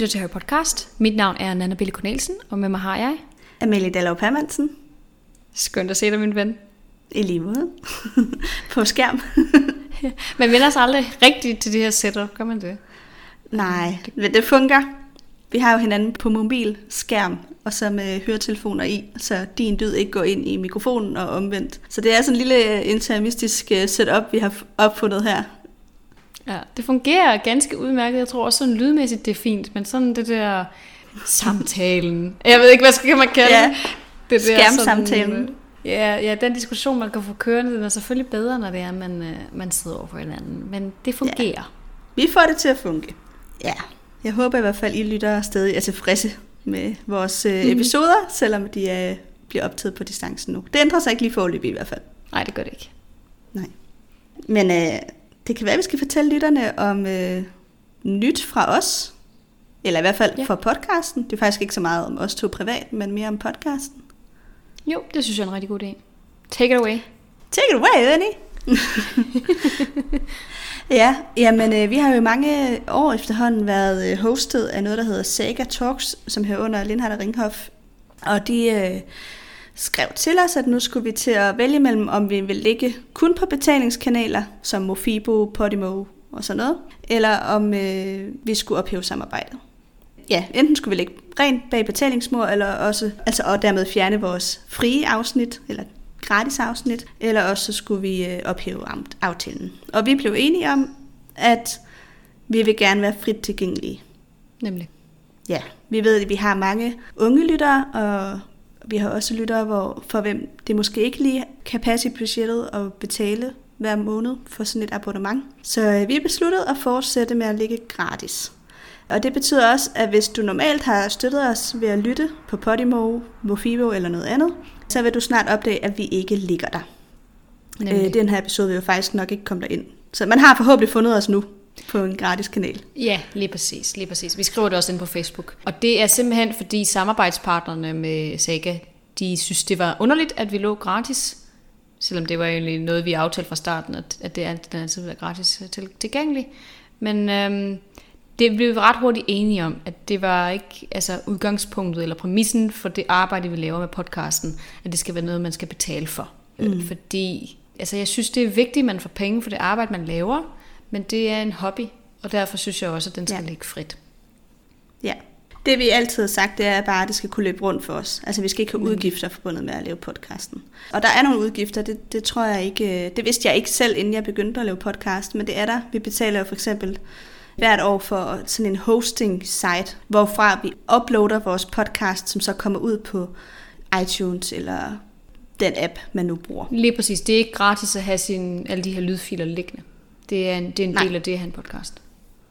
lytter til Harry Podcast. Mit navn er Nana Bille Cornelsen, og med mig har jeg... Amelie Dallov Permansen. Skønt at se dig, min ven. I lige måde. på skærm. man vender sig aldrig rigtigt til det her setup, gør man det? Nej, det, det fungerer. Vi har jo hinanden på mobil skærm, og så med høretelefoner i, så din lyd ikke går ind i mikrofonen og omvendt. Så det er sådan en lille intermistisk øh, setup, vi har opfundet her. Ja, det fungerer ganske udmærket. Jeg tror også sådan lydmæssigt, det er fint, men sådan det der samtalen. Jeg ved ikke, hvad skal man kalde ja. det? Der Skærmsamtalen. Sådan, ja, ja, den diskussion, man kan få kørende, den er selvfølgelig bedre, når det er, man, øh, man sidder over for hinanden. Men det fungerer. Ja. Vi får det til at fungere. Ja, jeg håber i hvert fald, I lytter stadig er tilfredse med vores øh, mhm. episoder, mm. selvom de er, bliver optaget på distancen nu. Det ændrer sig ikke lige forløb i hvert fald. Nej, det gør det ikke. Nej. Men øh, det kan være, at vi skal fortælle lytterne om øh, nyt fra os. Eller i hvert fald ja. fra podcasten. Det er faktisk ikke så meget om os to privat, men mere om podcasten. Jo, det synes jeg er en rigtig god idé. Take it away. Take it away, Annie. ja, jamen øh, vi har jo mange år efterhånden været øh, hostet af noget, der hedder Saga Talks, som hører under Lindhardt og Ringhoff. Og de øh, skrev til os, at nu skulle vi til at vælge mellem, om vi vil ligge kun på betalingskanaler, som Mofibo, Podimo og sådan noget, eller om øh, vi skulle ophæve samarbejdet. Ja, enten skulle vi ligge rent bag betalingsmål, eller også, altså, og dermed fjerne vores frie afsnit, eller gratis afsnit, eller også så skulle vi øh, ophæve aftalen. Og vi blev enige om, at vi vil gerne være frit tilgængelige. Nemlig. Ja, vi ved, at vi har mange unge lyttere, og vi har også lyttere, hvor, for hvem det måske ikke lige kan passe i budgettet at betale hver måned for sådan et abonnement. Så øh, vi har besluttet at fortsætte med at ligge gratis. Og det betyder også, at hvis du normalt har støttet os ved at lytte på Podimo, Mofibo eller noget andet, så vil du snart opdage, at vi ikke ligger der. Øh, den her episode vil jo faktisk nok ikke komme ind. Så man har forhåbentlig fundet os nu på en gratis kanal. Ja, lige præcis, lige præcis. Vi skriver det også ind på Facebook. Og det er simpelthen, fordi samarbejdspartnerne med Saga, de synes, det var underligt, at vi lå gratis. Selvom det var egentlig noget, vi aftalte fra starten, at, at det altid, den altid var gratis til, tilgængelig. Men øhm, det blev vi ret hurtigt enige om, at det var ikke altså, udgangspunktet eller præmissen for det arbejde, vi laver med podcasten, at det skal være noget, man skal betale for. Mm. Fordi altså, jeg synes, det er vigtigt, at man får penge for det arbejde, man laver, men det er en hobby, og derfor synes jeg også, at den skal ja. ligge frit. Ja, det vi altid har sagt, det er bare, at det skal kunne løbe rundt for os. Altså vi skal ikke have udgifter forbundet med at lave podcasten. Og der er nogle udgifter, det, det tror jeg ikke, det vidste jeg ikke selv, inden jeg begyndte at lave podcast, men det er der. Vi betaler jo for eksempel hvert år for sådan en hosting site, hvorfra vi uploader vores podcast, som så kommer ud på iTunes eller den app, man nu bruger. Lige præcis. Det er ikke gratis at have sin, alle de her lydfiler liggende. Det er en, det er en del af det her en podcast.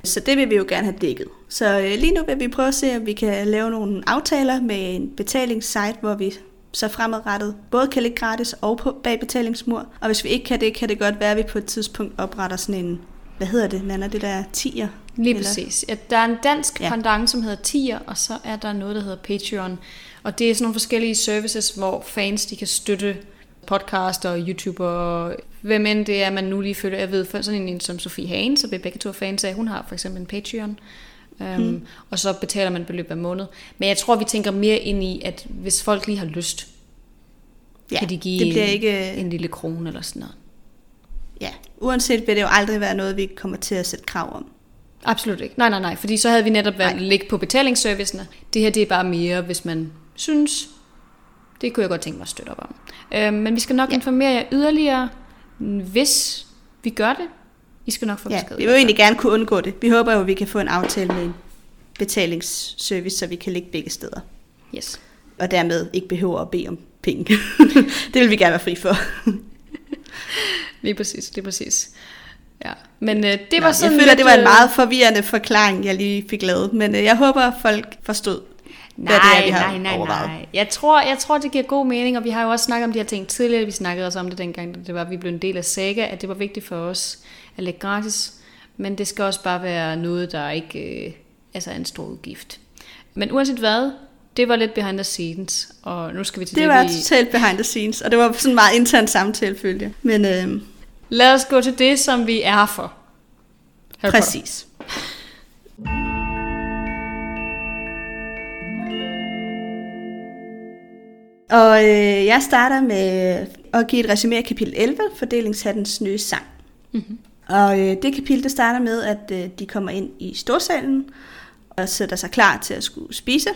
Så det vil vi jo gerne have dækket. Så øh, lige nu vil vi prøve at se, om vi kan lave nogle aftaler med en betalingssite, hvor vi så fremadrettet både kan ligge gratis og på, bag betalingsmur. Og hvis vi ikke kan det, kan det godt være, at vi på et tidspunkt opretter sådan en, hvad hedder det, Nana, det der tier? Lige eller? præcis. Ja, der er en dansk ja. pendant, som hedder tier, og så er der noget, der hedder Patreon. Og det er sådan nogle forskellige services, hvor fans de kan støtte podcast og YouTube og hvem end det er, man nu lige følger. Jeg ved, for sådan en som Sofie Hagen, så vi begge to fans af, hun har for eksempel en Patreon. Um, hmm. Og så betaler man beløb hver måned. Men jeg tror, vi tænker mere ind i, at hvis folk lige har lyst, ja, kan de give det bliver en, ikke... en lille krone eller sådan noget. Ja, uanset vil det jo aldrig være noget, vi kommer til at sætte krav om. Absolut ikke. Nej, nej, nej. Fordi så havde vi netop været ligge på betalingsservicene. Det her det er bare mere, hvis man synes, det kunne jeg godt tænke mig at støtte op om. Øh, men vi skal nok ja. informere jer yderligere, hvis vi gør det. I skal nok få besked. Ja, vi vil jo egentlig gerne kunne undgå det. Vi håber jo, at vi kan få en aftale med en betalingsservice, så vi kan ligge begge steder. Yes. Og dermed ikke behøver at bede om penge. det vil vi gerne være fri for. lige præcis, lige præcis. Ja, men øh, det var Nå, sådan Jeg føler, lidt, det var en øh, meget forvirrende forklaring, jeg lige fik lavet, men øh, jeg håber, folk forstod, Nej, det er, vi har nej, nej, overvejet. nej. Jeg tror, jeg tror, det giver god mening, og vi har jo også snakket om de her ting tidligere. Vi snakkede også om det dengang, det var, at vi blev en del af Saga, at det var vigtigt for os at lægge gratis. Men det skal også bare være noget, der ikke øh, altså er en stor udgift. Men uanset hvad, det var lidt behind the scenes, og nu skal vi til det, det var vi... totalt behind the scenes, og det var sådan en meget intern samtale, følge. Men øh... lad os gå til det, som vi er for. Harry Præcis. Og øh, jeg starter med at give et resumé af kapitel 11, fordelingshattens nye sang. Mm-hmm. Og øh, det kapitel, det starter med, at øh, de kommer ind i storsalen og sætter sig klar til at skulle spise.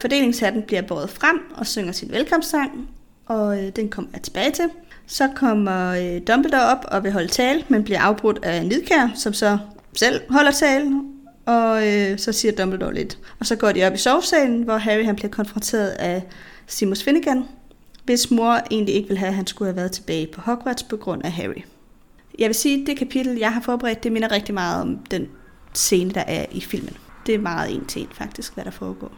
Fordelingshatten bliver båret frem og synger sin velkomstsang, og øh, den kommer jeg tilbage til. Så kommer øh, Dumbledore op og vil holde tale, men bliver afbrudt af Nidkær, som så selv holder tale, og øh, så siger Dumbledore lidt. Og så går de op i sovesalen, hvor Harry han bliver konfronteret af Simus Finnegan, hvis mor egentlig ikke vil have, at han skulle have været tilbage på Hogwarts på grund af Harry. Jeg vil sige, at det kapitel, jeg har forberedt, det minder rigtig meget om den scene, der er i filmen. Det er meget en til en faktisk, hvad der foregår.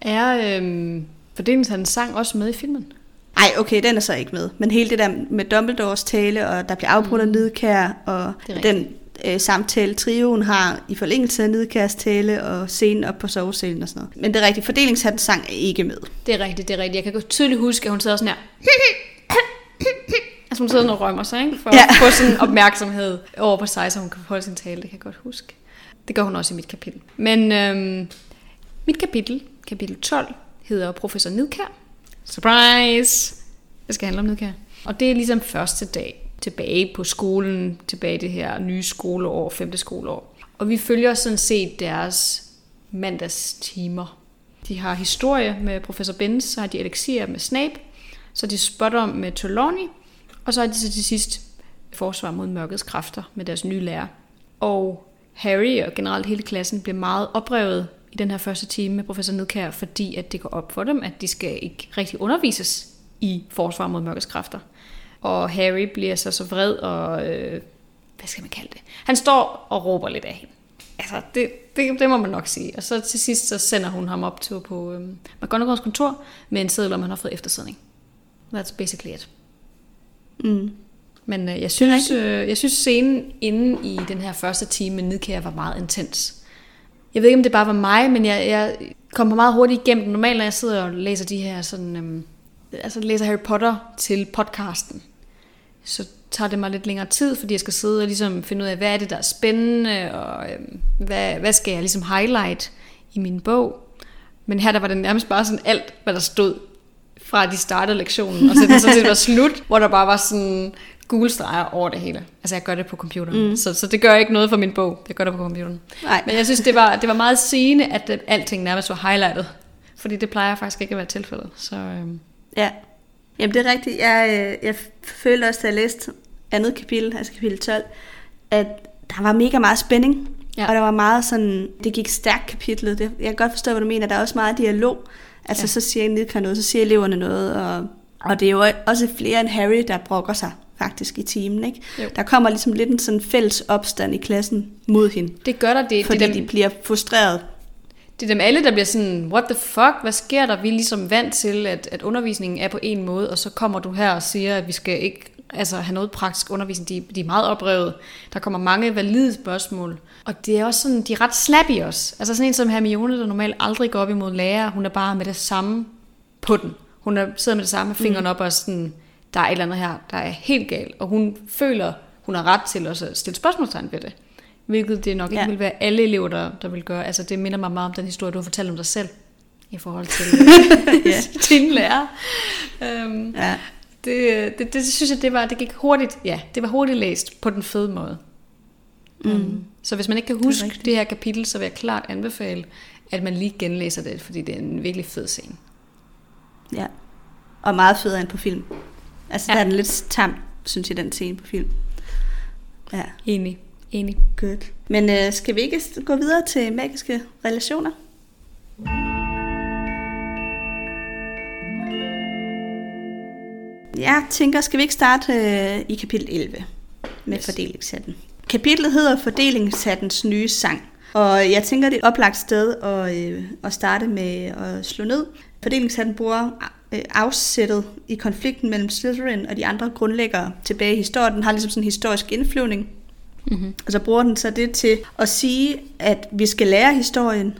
Er øhm, fordelingshandens sang også med i filmen? Nej, okay, den er så ikke med. Men hele det der med Dumbledores tale, og der bliver afbrudt af mm. Nidkær, og den øh, samtale, trioen har i forlængelse af Nidkærs tale, og scenen op på sovesalen og sådan noget. Men det er rigtigt, fordelingshatten sang er ikke med. Det er rigtigt, det er rigtigt. Jeg kan godt tydeligt huske, at hun sidder sådan her. altså hun sidder og rømmer sig, ikke? For ja. at få sådan opmærksomhed over på sig, så hun kan holde sin tale. Det kan jeg godt huske. Det gør hun også i mit kapitel. Men øhm, mit kapitel, kapitel 12, hedder Professor Nidkær. Surprise! Det skal handle om Nidkær. Og det er ligesom første dag tilbage på skolen, tilbage i det her nye skoleår, femte skoleår. Og vi følger sådan set deres mandagstimer. De har historie med professor Benz, så har de elixir med Snape, så de spotter med Trelawney, og så har de så til sidst forsvar mod mørkets kræfter med deres nye lærer. Og Harry og generelt hele klassen bliver meget oprevet i den her første time med professor Nedkær, fordi at det går op for dem, at de skal ikke rigtig undervises i forsvar mod mørkets kræfter. Og Harry bliver så så vred og... Øh, hvad skal man kalde det? Han står og råber lidt af hende. Altså, det, det, det må man nok sige. Og så til sidst, så sender hun ham op til på øh, McGonagalls kontor med en seddel, om han har fået eftersidning. That's basically it. Mm. Men øh, jeg, synes, øh, jeg synes scenen inde i den her første time med Nidkær var meget intens. Jeg ved ikke, om det bare var mig, men jeg, jeg kom meget hurtigt igennem. Normalt, når jeg sidder og læser de her sådan... Øh, altså læser Harry Potter til podcasten, så tager det mig lidt længere tid, fordi jeg skal sidde og ligesom finde ud af, hvad er det, der er spændende, og øh, hvad, hvad skal jeg ligesom highlight i min bog. Men her der var det nærmest bare sådan alt, hvad der stod fra de startede lektionen, og så det sådan var slut, hvor der bare var sådan gule streger over det hele. Altså jeg gør det på computeren, mm. så, så det gør ikke noget for min bog, jeg gør det på computeren. Nej. Men jeg synes, det var, det var meget sigende, at alting nærmest var highlightet, fordi det plejer faktisk ikke at være tilfældet. Så, øh, Ja, Jamen det er rigtigt. Jeg, øh, jeg følte også, da jeg læste andet kapitel, altså kapitel 12, at der var mega meget spænding. Ja. Og der var meget sådan, det gik stærkt kapitlet. Det, jeg kan godt forstå, hvad du mener. Der er også meget dialog. Altså ja. så siger en noget, så siger eleverne noget. Og, og det er jo også flere end Harry, der brokker sig faktisk i timen. Ikke? Jo. Der kommer ligesom lidt en sådan fælles opstand i klassen mod hende. Det gør der det. Fordi det dem, de bliver frustreret det er dem alle, der bliver sådan, what the fuck, hvad sker der? Vi er ligesom vant til, at, at undervisningen er på en måde, og så kommer du her og siger, at vi skal ikke altså, have noget praktisk undervisning. De, de er meget oprevet. Der kommer mange valide spørgsmål. Og det er også sådan, de er ret snappy også. Altså sådan en som Hermione, der normalt aldrig går op imod lærer, hun er bare med det samme på den. Hun er, sidder med det samme med fingrene mm. op og sådan, der er et eller andet her, der er helt galt. Og hun føler, hun har ret til at stille spørgsmålstegn ved det. Hvilket det nok ikke ja. vil være alle elever, der, der vil gøre. Altså det minder mig meget om den historie, du har fortalt om dig selv. I forhold til ja. din lærer. Um, ja. det, det, det, synes jeg, det, var, det gik hurtigt. Ja, det var hurtigt læst på den fede måde. Mm. Um, så hvis man ikke kan huske det, det her kapitel, så vil jeg klart anbefale, at man lige genlæser det, fordi det er en virkelig fed scene. Ja, og meget federe end på film. Altså ja. der er den lidt tam, synes jeg, den scene på film. Ja. Enig. Enig. Good. Men øh, skal vi ikke gå videre til magiske relationer? Jeg tænker, skal vi ikke starte øh, i kapitel 11 med yes. fordelingshatten. Kapitlet hedder Fordelingshattens nye sang. Og jeg tænker, det er et oplagt sted at, øh, at starte med at slå ned. Fordelingshatten bruger øh, afsættet i konflikten mellem Slytherin og de andre grundlæggere tilbage i historien. Den har ligesom sådan en historisk indflyvning Mm-hmm. Og så bruger den så det til at sige, at vi skal lære historien.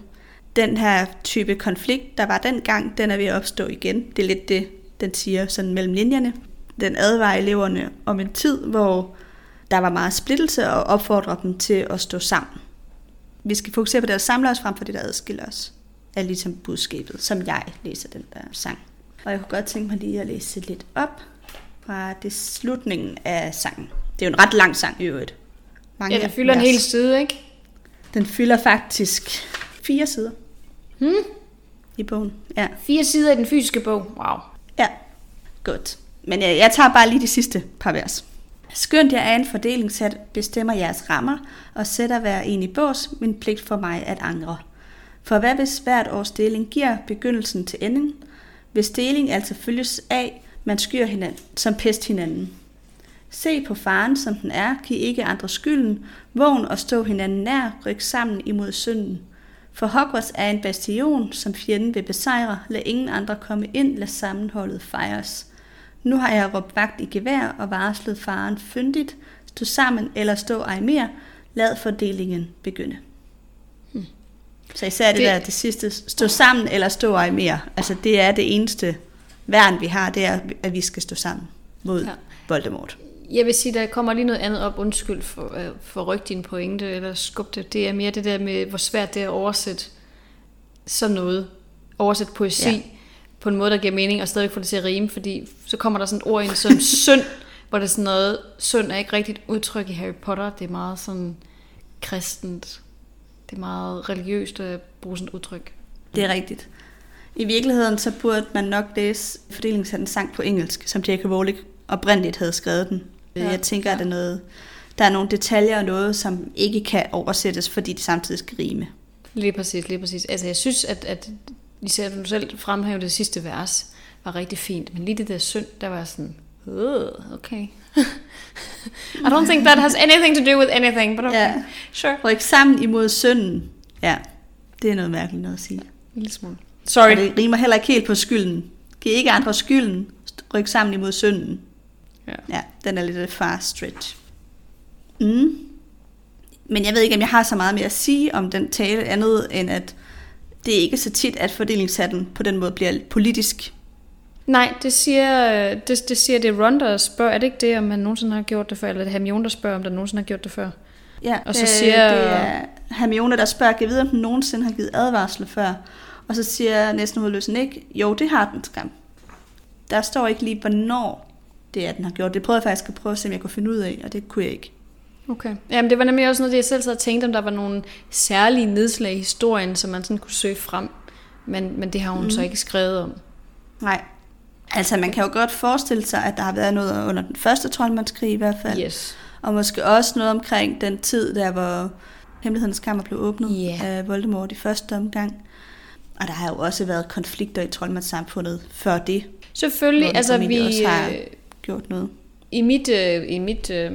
Den her type konflikt, der var dengang, den er ved at opstå igen. Det er lidt det, den siger sådan mellem linjerne. Den advarer eleverne om en tid, hvor der var meget splittelse og opfordrer dem til at stå sammen. Vi skal fokusere på det, der samler os frem for det, der adskiller os, er ligesom budskabet, som jeg læser den der sang. Og jeg kunne godt tænke mig lige at læse lidt op fra det slutningen af sangen. Det er jo en ret lang sang i øvrigt. Mange ja, den fylder en hel side, ikke? Den fylder faktisk fire sider. Hmm? I bogen, ja. Fire sider i den fysiske bog, wow. Ja, godt. Men jeg, jeg tager bare lige de sidste par vers. Skønt jeg er en fordelingssat, bestemmer jeres rammer, og sætter hver en i bås, min pligt for mig at angre. For hvad hvis hvert års deling giver begyndelsen til enden? Hvis deling altså følges af, man skyer hinanden, som pest hinanden. Se på faren, som den er, giv ikke andre skylden, vågn og stå hinanden nær, ryk sammen imod synden. For Hogwarts er en bastion, som fjenden vil besejre, lad ingen andre komme ind, lad sammenholdet fejres. Nu har jeg råbt vagt i gevær og varslet faren fyndigt, stå sammen eller stå ej mere, lad fordelingen begynde. Hmm. Så især det, det der det sidste, stå sammen eller stå ej mere, altså det er det eneste værn, vi har, det er, at vi skal stå sammen mod ja. Voldemort. Jeg vil sige, der kommer lige noget andet op, undskyld for, uh, for rykke din pointe, eller skub det. Det er mere det der med, hvor svært det er at oversætte sådan noget. Oversætte poesi ja. på en måde, der giver mening, og stadig få det til at rime, fordi så kommer der sådan et ord ind som synd, hvor det er sådan noget, synd er ikke rigtigt udtryk i Harry Potter, det er meget sådan kristent, det er meget religiøst at bruge sådan et udtryk. Det er rigtigt. I virkeligheden så burde man nok læse fordelingshatten sang på engelsk, som J.K. Rowling oprindeligt havde skrevet den. Ja, jeg tænker, ja. at der er, noget, der er nogle detaljer og noget, som ikke kan oversættes, fordi det samtidig skal rime. Lige præcis, lige præcis. Altså jeg synes, at, at især du selv fremhævede det sidste vers, var rigtig fint. Men lige det der synd, der var sådan, oh, okay. I don't think that has anything to do with anything, but okay. Ja. Sure. Ryk sammen imod synden. Ja, det er noget mærkeligt noget at sige. Ja, en lille smule. Sorry. Og det rimer heller ikke helt på skylden. Giv ikke andre skylden. Ryk sammen imod synden. Ja. ja, den er lidt far stretch. Mm. Men jeg ved ikke, om jeg har så meget mere at sige om den tale, andet end at det er ikke så tit, at fordelingshatten på den måde bliver politisk. Nej, det siger det, det, siger det Ron, der spørger. Er det ikke det, om man nogensinde har gjort det før? Eller er det Hermione, der spørger, om der nogensinde har gjort det før? Ja, og så det, siger, det er Hermione, der spørger, kan vide, om den nogensinde har givet advarsel før? Og så siger næsten hovedløsen ikke, jo, det har den skam. Der står ikke lige, hvornår det er, den har gjort. Det prøvede jeg faktisk at prøve at se, om jeg kunne finde ud af, og det kunne jeg ikke. Okay. Jamen, det var nemlig også noget, det jeg selv havde tænkt, om der var nogle særlige nedslag i historien, som man sådan kunne søge frem. Men, men det har hun mm. så ikke skrevet om. Nej. Altså, man kan jo godt forestille sig, at der har været noget under den første troldmandskrig i hvert fald. Yes. Og måske også noget omkring den tid, der hvor Hemmelighedens Kammer blev åbnet yeah. af Voldemort i første omgang. Og der har jo også været konflikter i troldmandssamfundet før det. Selvfølgelig, altså vi... Også har gjort noget. I mit, øh, i mit øh,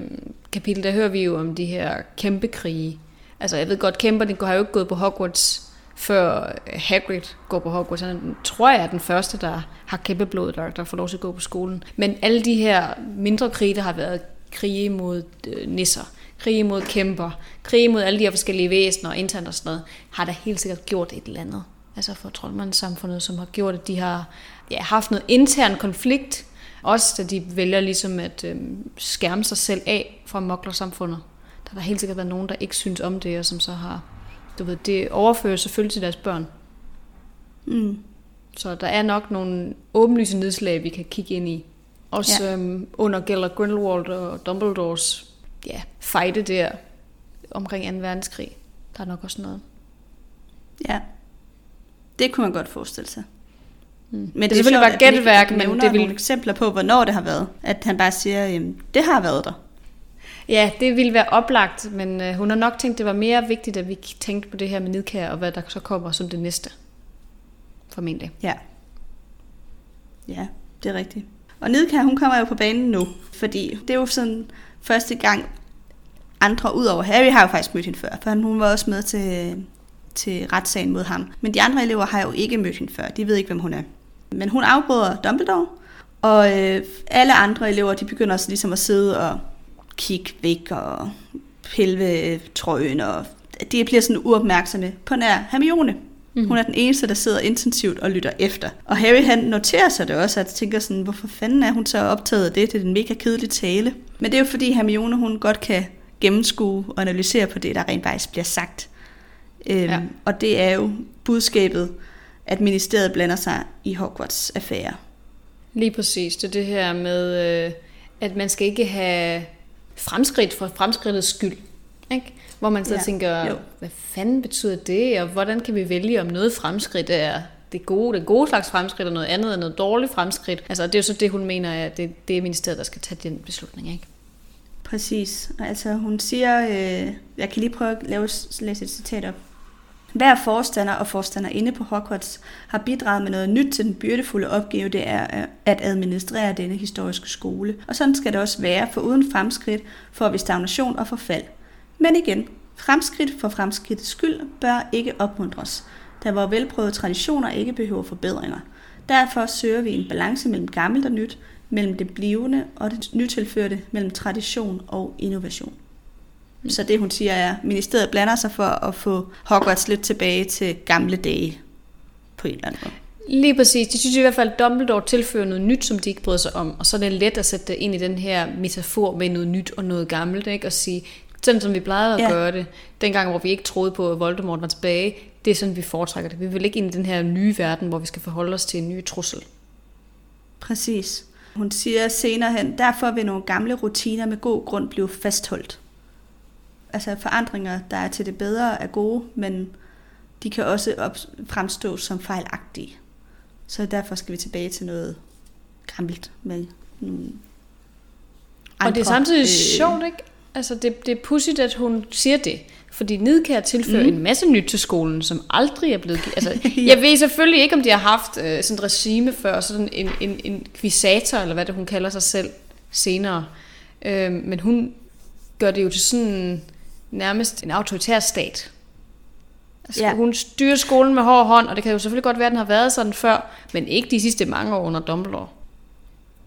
kapitel, der hører vi jo om de her kæmpe krige. Altså jeg ved godt, kæmperne har jo ikke gået på Hogwarts, før Hagrid går på Hogwarts. Han tror jeg er den første, der har kæmpeblod, der, der får lov til at gå på skolen. Men alle de her mindre krige, der har været krige mod øh, nisser, krige mod kæmper, krige mod alle de her forskellige væsener og internt og sådan noget, har da helt sikkert gjort et eller andet. Altså for troldmandssamfundet, som har gjort, at de har ja, haft noget intern konflikt, også da de vælger ligesom at øh, skærme sig selv af fra moklersamfundet. Der har helt sikkert været nogen, der ikke synes om det, og som så har, du ved, det overfører selvfølgelig til deres børn. Mm. Så der er nok nogle åbenlyse nedslag, vi kan kigge ind i. Også ja. øhm, under Geller Grindelwald og Dumbledores ja, fejde der omkring 2. verdenskrig. Der er nok også noget. Ja, det kunne man godt forestille sig. Mm. Men det, det er selvfølgelig bare gætværk, men det vil... nogle eksempler på, hvornår det har været. At han bare siger, at det har været der. Ja, det ville være oplagt, men øh, hun har nok tænkt, det var mere vigtigt, at vi tænkte på det her med Nidkær, og hvad der så kommer som det næste. Formentlig. Ja. Ja, det er rigtigt. Og Nidkær, hun kommer jo på banen nu, fordi det er jo sådan første gang, andre ud over Harry har jo faktisk mødt hende før, for hun var også med til, til retssagen mod ham. Men de andre elever har jo ikke mødt hende før, de ved ikke, hvem hun er. Men hun afbryder Dumbledore, og øh, alle andre elever, de begynder også ligesom at sidde og kigge væk og pille ved trøjen, og de bliver sådan uopmærksomme på nær Hermione. Mm. Hun er den eneste, der sidder intensivt og lytter efter. Og Harry han noterer sig det også, at tænker sådan, hvorfor fanden er hun så optaget af det? Det er en mega kedelig tale. Men det er jo fordi Hermione, hun godt kan gennemskue og analysere på det, der rent faktisk bliver sagt. Øhm, ja. Og det er jo budskabet at ministeriet blander sig i Hogwarts affære. Lige præcis. Det er det her med, øh, at man skal ikke have fremskridt for fremskridtets skyld. Ikke? Hvor man så ja. tænker, jo. hvad fanden betyder det, og hvordan kan vi vælge, om noget fremskridt er det gode, det gode slags fremskridt, og noget andet er noget dårligt fremskridt. Altså, det er jo så det, hun mener, at det, det er ministeriet, der skal tage den beslutning, ikke? Præcis. Altså, hun siger, øh, jeg kan lige prøve at lave, læse et citat op. Hver forstander og forstander inde på Hogwarts har bidraget med noget nyt til den byrdefulde opgave, det er øh, at administrere denne historiske skole. Og sådan skal det også være, for uden fremskridt får vi stagnation og forfald. Men igen, fremskridt for fremskridtets skyld bør ikke opmuntres, da vores velprøvede traditioner ikke behøver forbedringer. Derfor søger vi en balance mellem gammelt og nyt, mellem det blivende og det nytilførte, mellem tradition og innovation. Så det hun siger er, at ministeriet blander sig for at få Hogwarts lidt tilbage til gamle dage på en eller anden måde. Lige præcis. De synes i hvert fald, at Dumbledore tilfører noget nyt, som de ikke bryder sig om. Og så er det let at sætte det ind i den her metafor med noget nyt og noget gammelt. Ikke? Og sige, sådan som vi plejede at ja. gøre det, dengang hvor vi ikke troede på, at Voldemort var tilbage, det er sådan, vi foretrækker det. Vi vil ikke ind i den her nye verden, hvor vi skal forholde os til en ny trussel. Præcis. Hun siger senere hen, derfor vil nogle gamle rutiner med god grund blive fastholdt altså forandringer, der er til det bedre, er gode, men de kan også op, fremstå som fejlagtige. Så derfor skal vi tilbage til noget gammelt med nogle andre, Og det er samtidig øh, sjovt, ikke? Altså det, det er pudsigt, at hun siger det. Fordi Nidkær tilfører mm. en masse nyt til skolen, som aldrig er blevet givet. Altså, ja. Jeg ved selvfølgelig ikke, om de har haft øh, sådan et regime før, sådan en, en, en kvisator, eller hvad det hun kalder sig selv senere. Øh, men hun gør det jo til sådan nærmest en autoritær stat. Altså, ja. Hun styrer skolen med hård hånd, og det kan jo selvfølgelig godt være, at den har været sådan før, men ikke de sidste mange år under Dumbledore.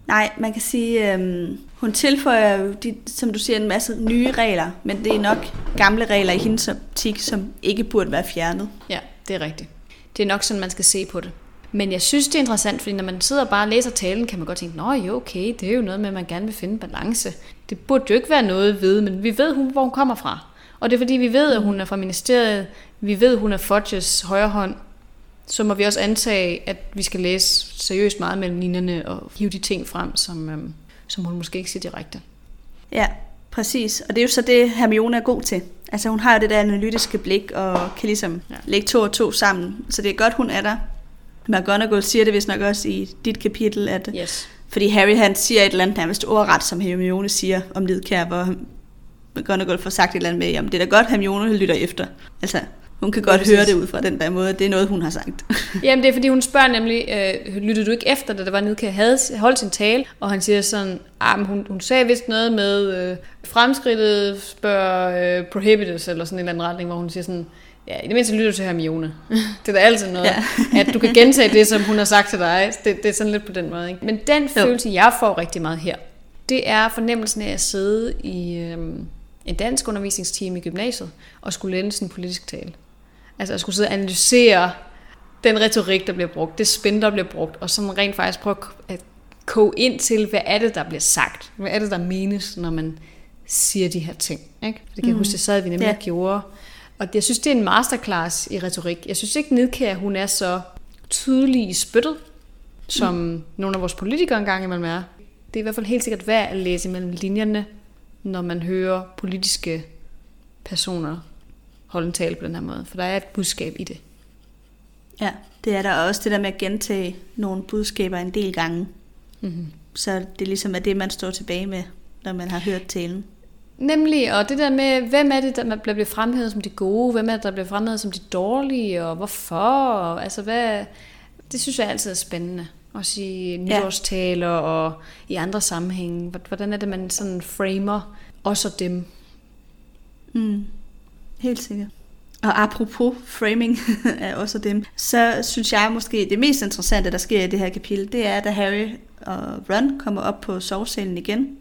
Nej, man kan sige, øh, hun tilføjer jo, de, som du siger, en masse nye regler, men det er nok gamle regler i hendes optik, som ikke burde være fjernet. Ja, det er rigtigt. Det er nok sådan, man skal se på det. Men jeg synes, det er interessant, fordi når man sidder og bare læser talen, kan man godt tænke, nå jo, okay, det er jo noget med, at man gerne vil finde balance. Det burde jo ikke være noget ved, men vi ved, hvor hun kommer fra. Og det er fordi, vi ved, at hun er fra ministeriet, vi ved, at hun er Fudges højre hånd, så må vi også antage, at vi skal læse seriøst meget mellem linjerne og hive de ting frem, som, øhm, som hun måske ikke siger direkte. Ja, præcis. Og det er jo så det, Hermione er god til. Altså hun har jo det der analytiske blik og kan ligesom ja. lægge to og to sammen. Så det er godt, hun er der. McGonagall siger det vist nok også i dit kapitel, at yes. fordi Harry han siger et eller andet nærmest ordret, som Hermione siger om Lidkær, hvor McGonagall får sagt et eller andet med, jamen det er da godt, Hermione lytter efter. Altså, hun kan godt høre det ud fra den der måde. Det er noget, hun har sagt. Jamen, det er fordi, hun spørger nemlig, øh, lyttede du ikke efter, da der var Nidke havde holdt sin tale? Og han siger sådan, ah, men hun, hun sagde vist noget med, øh, fremskridtet spørger øh, prohibited, eller sådan en eller anden retning, hvor hun siger sådan, ja, i det mindste lytter du til Hermione. det er da altid noget, ja. at du kan gentage det, som hun har sagt til dig. Det, det er sådan lidt på den måde. Ikke? Men den jo. følelse, jeg får rigtig meget her, det er fornemmelsen af at sidde i... Øh, en dansk undervisningsteam i gymnasiet, og skulle læse en politisk tale. Altså at skulle sidde og analysere den retorik, der bliver brugt, det spin, der bliver brugt, og sådan rent faktisk prøve at koge ind til, hvad er det, der bliver sagt? Hvad er det, der menes, når man siger de her ting? Ikke? For det kan mm. jeg huske, det sad vi nemlig ja. gjorde. Og jeg synes, det er en masterclass i retorik. Jeg synes ikke, Nedkær, hun er så tydelig i spyttet, som mm. nogle af vores politikere engang imellem er. Det er i hvert fald helt sikkert værd at læse mellem linjerne, når man hører politiske personer holde en tale på den her måde. For der er et budskab i det. Ja, det er der også det der med at gentage nogle budskaber en del gange. Mm-hmm. Så det ligesom er det, man står tilbage med, når man har hørt talen. Nemlig, og det der med, hvem er det, der bliver fremhævet som de gode, hvem er det, der bliver fremhævet som de dårlige, og hvorfor, og altså hvad, det synes jeg altid er spændende at sige nytårstaler ja. og i andre sammenhænge. Hvordan er det, man sådan framer også dem? Mm. Helt sikkert. Og apropos framing af også dem, så synes jeg måske, det mest interessante, der sker i det her kapitel, det er, da Harry og Ron kommer op på sovsalen igen.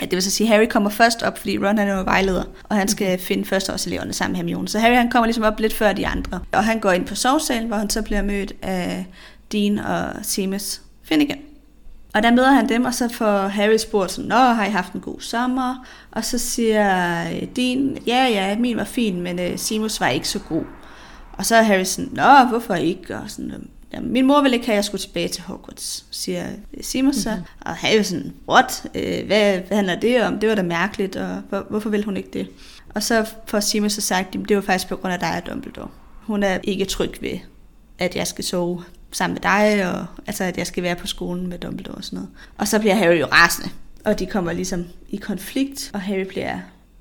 Ja, det vil så sige, at Harry kommer først op, fordi Ron er jo vejleder, og han skal finde førsteårseleverne sammen med Hermione. Så Harry han kommer ligesom op lidt før de andre. Og han går ind på sovsalen, hvor han så bliver mødt af Dean og Seamus Finnegan. Og der møder han dem, og så får Harry spurgt sådan, Nå, har I haft en god sommer? Og så siger øh, Dean, ja, ja, min var fin, men uh, Seamus var ikke så god. Og så er Harry sådan, Nå, hvorfor ikke? Og sådan, ja, min mor ville ikke have, at jeg skulle tilbage til Hogwarts, siger Simon så. Mm-hmm. Og jo sådan, what? Øh, hvad, hvad handler det om? Det var da mærkeligt, og hvor, hvorfor vil hun ikke det? Og så får Simon så sagt, det var faktisk på grund af dig og Dumbledore. Hun er ikke tryg ved, at jeg skal sove sammen med dig, og altså, at jeg skal være på skolen med Dumbledore og sådan noget. Og så bliver Harry jo rasende, og de kommer ligesom i konflikt, og Harry bliver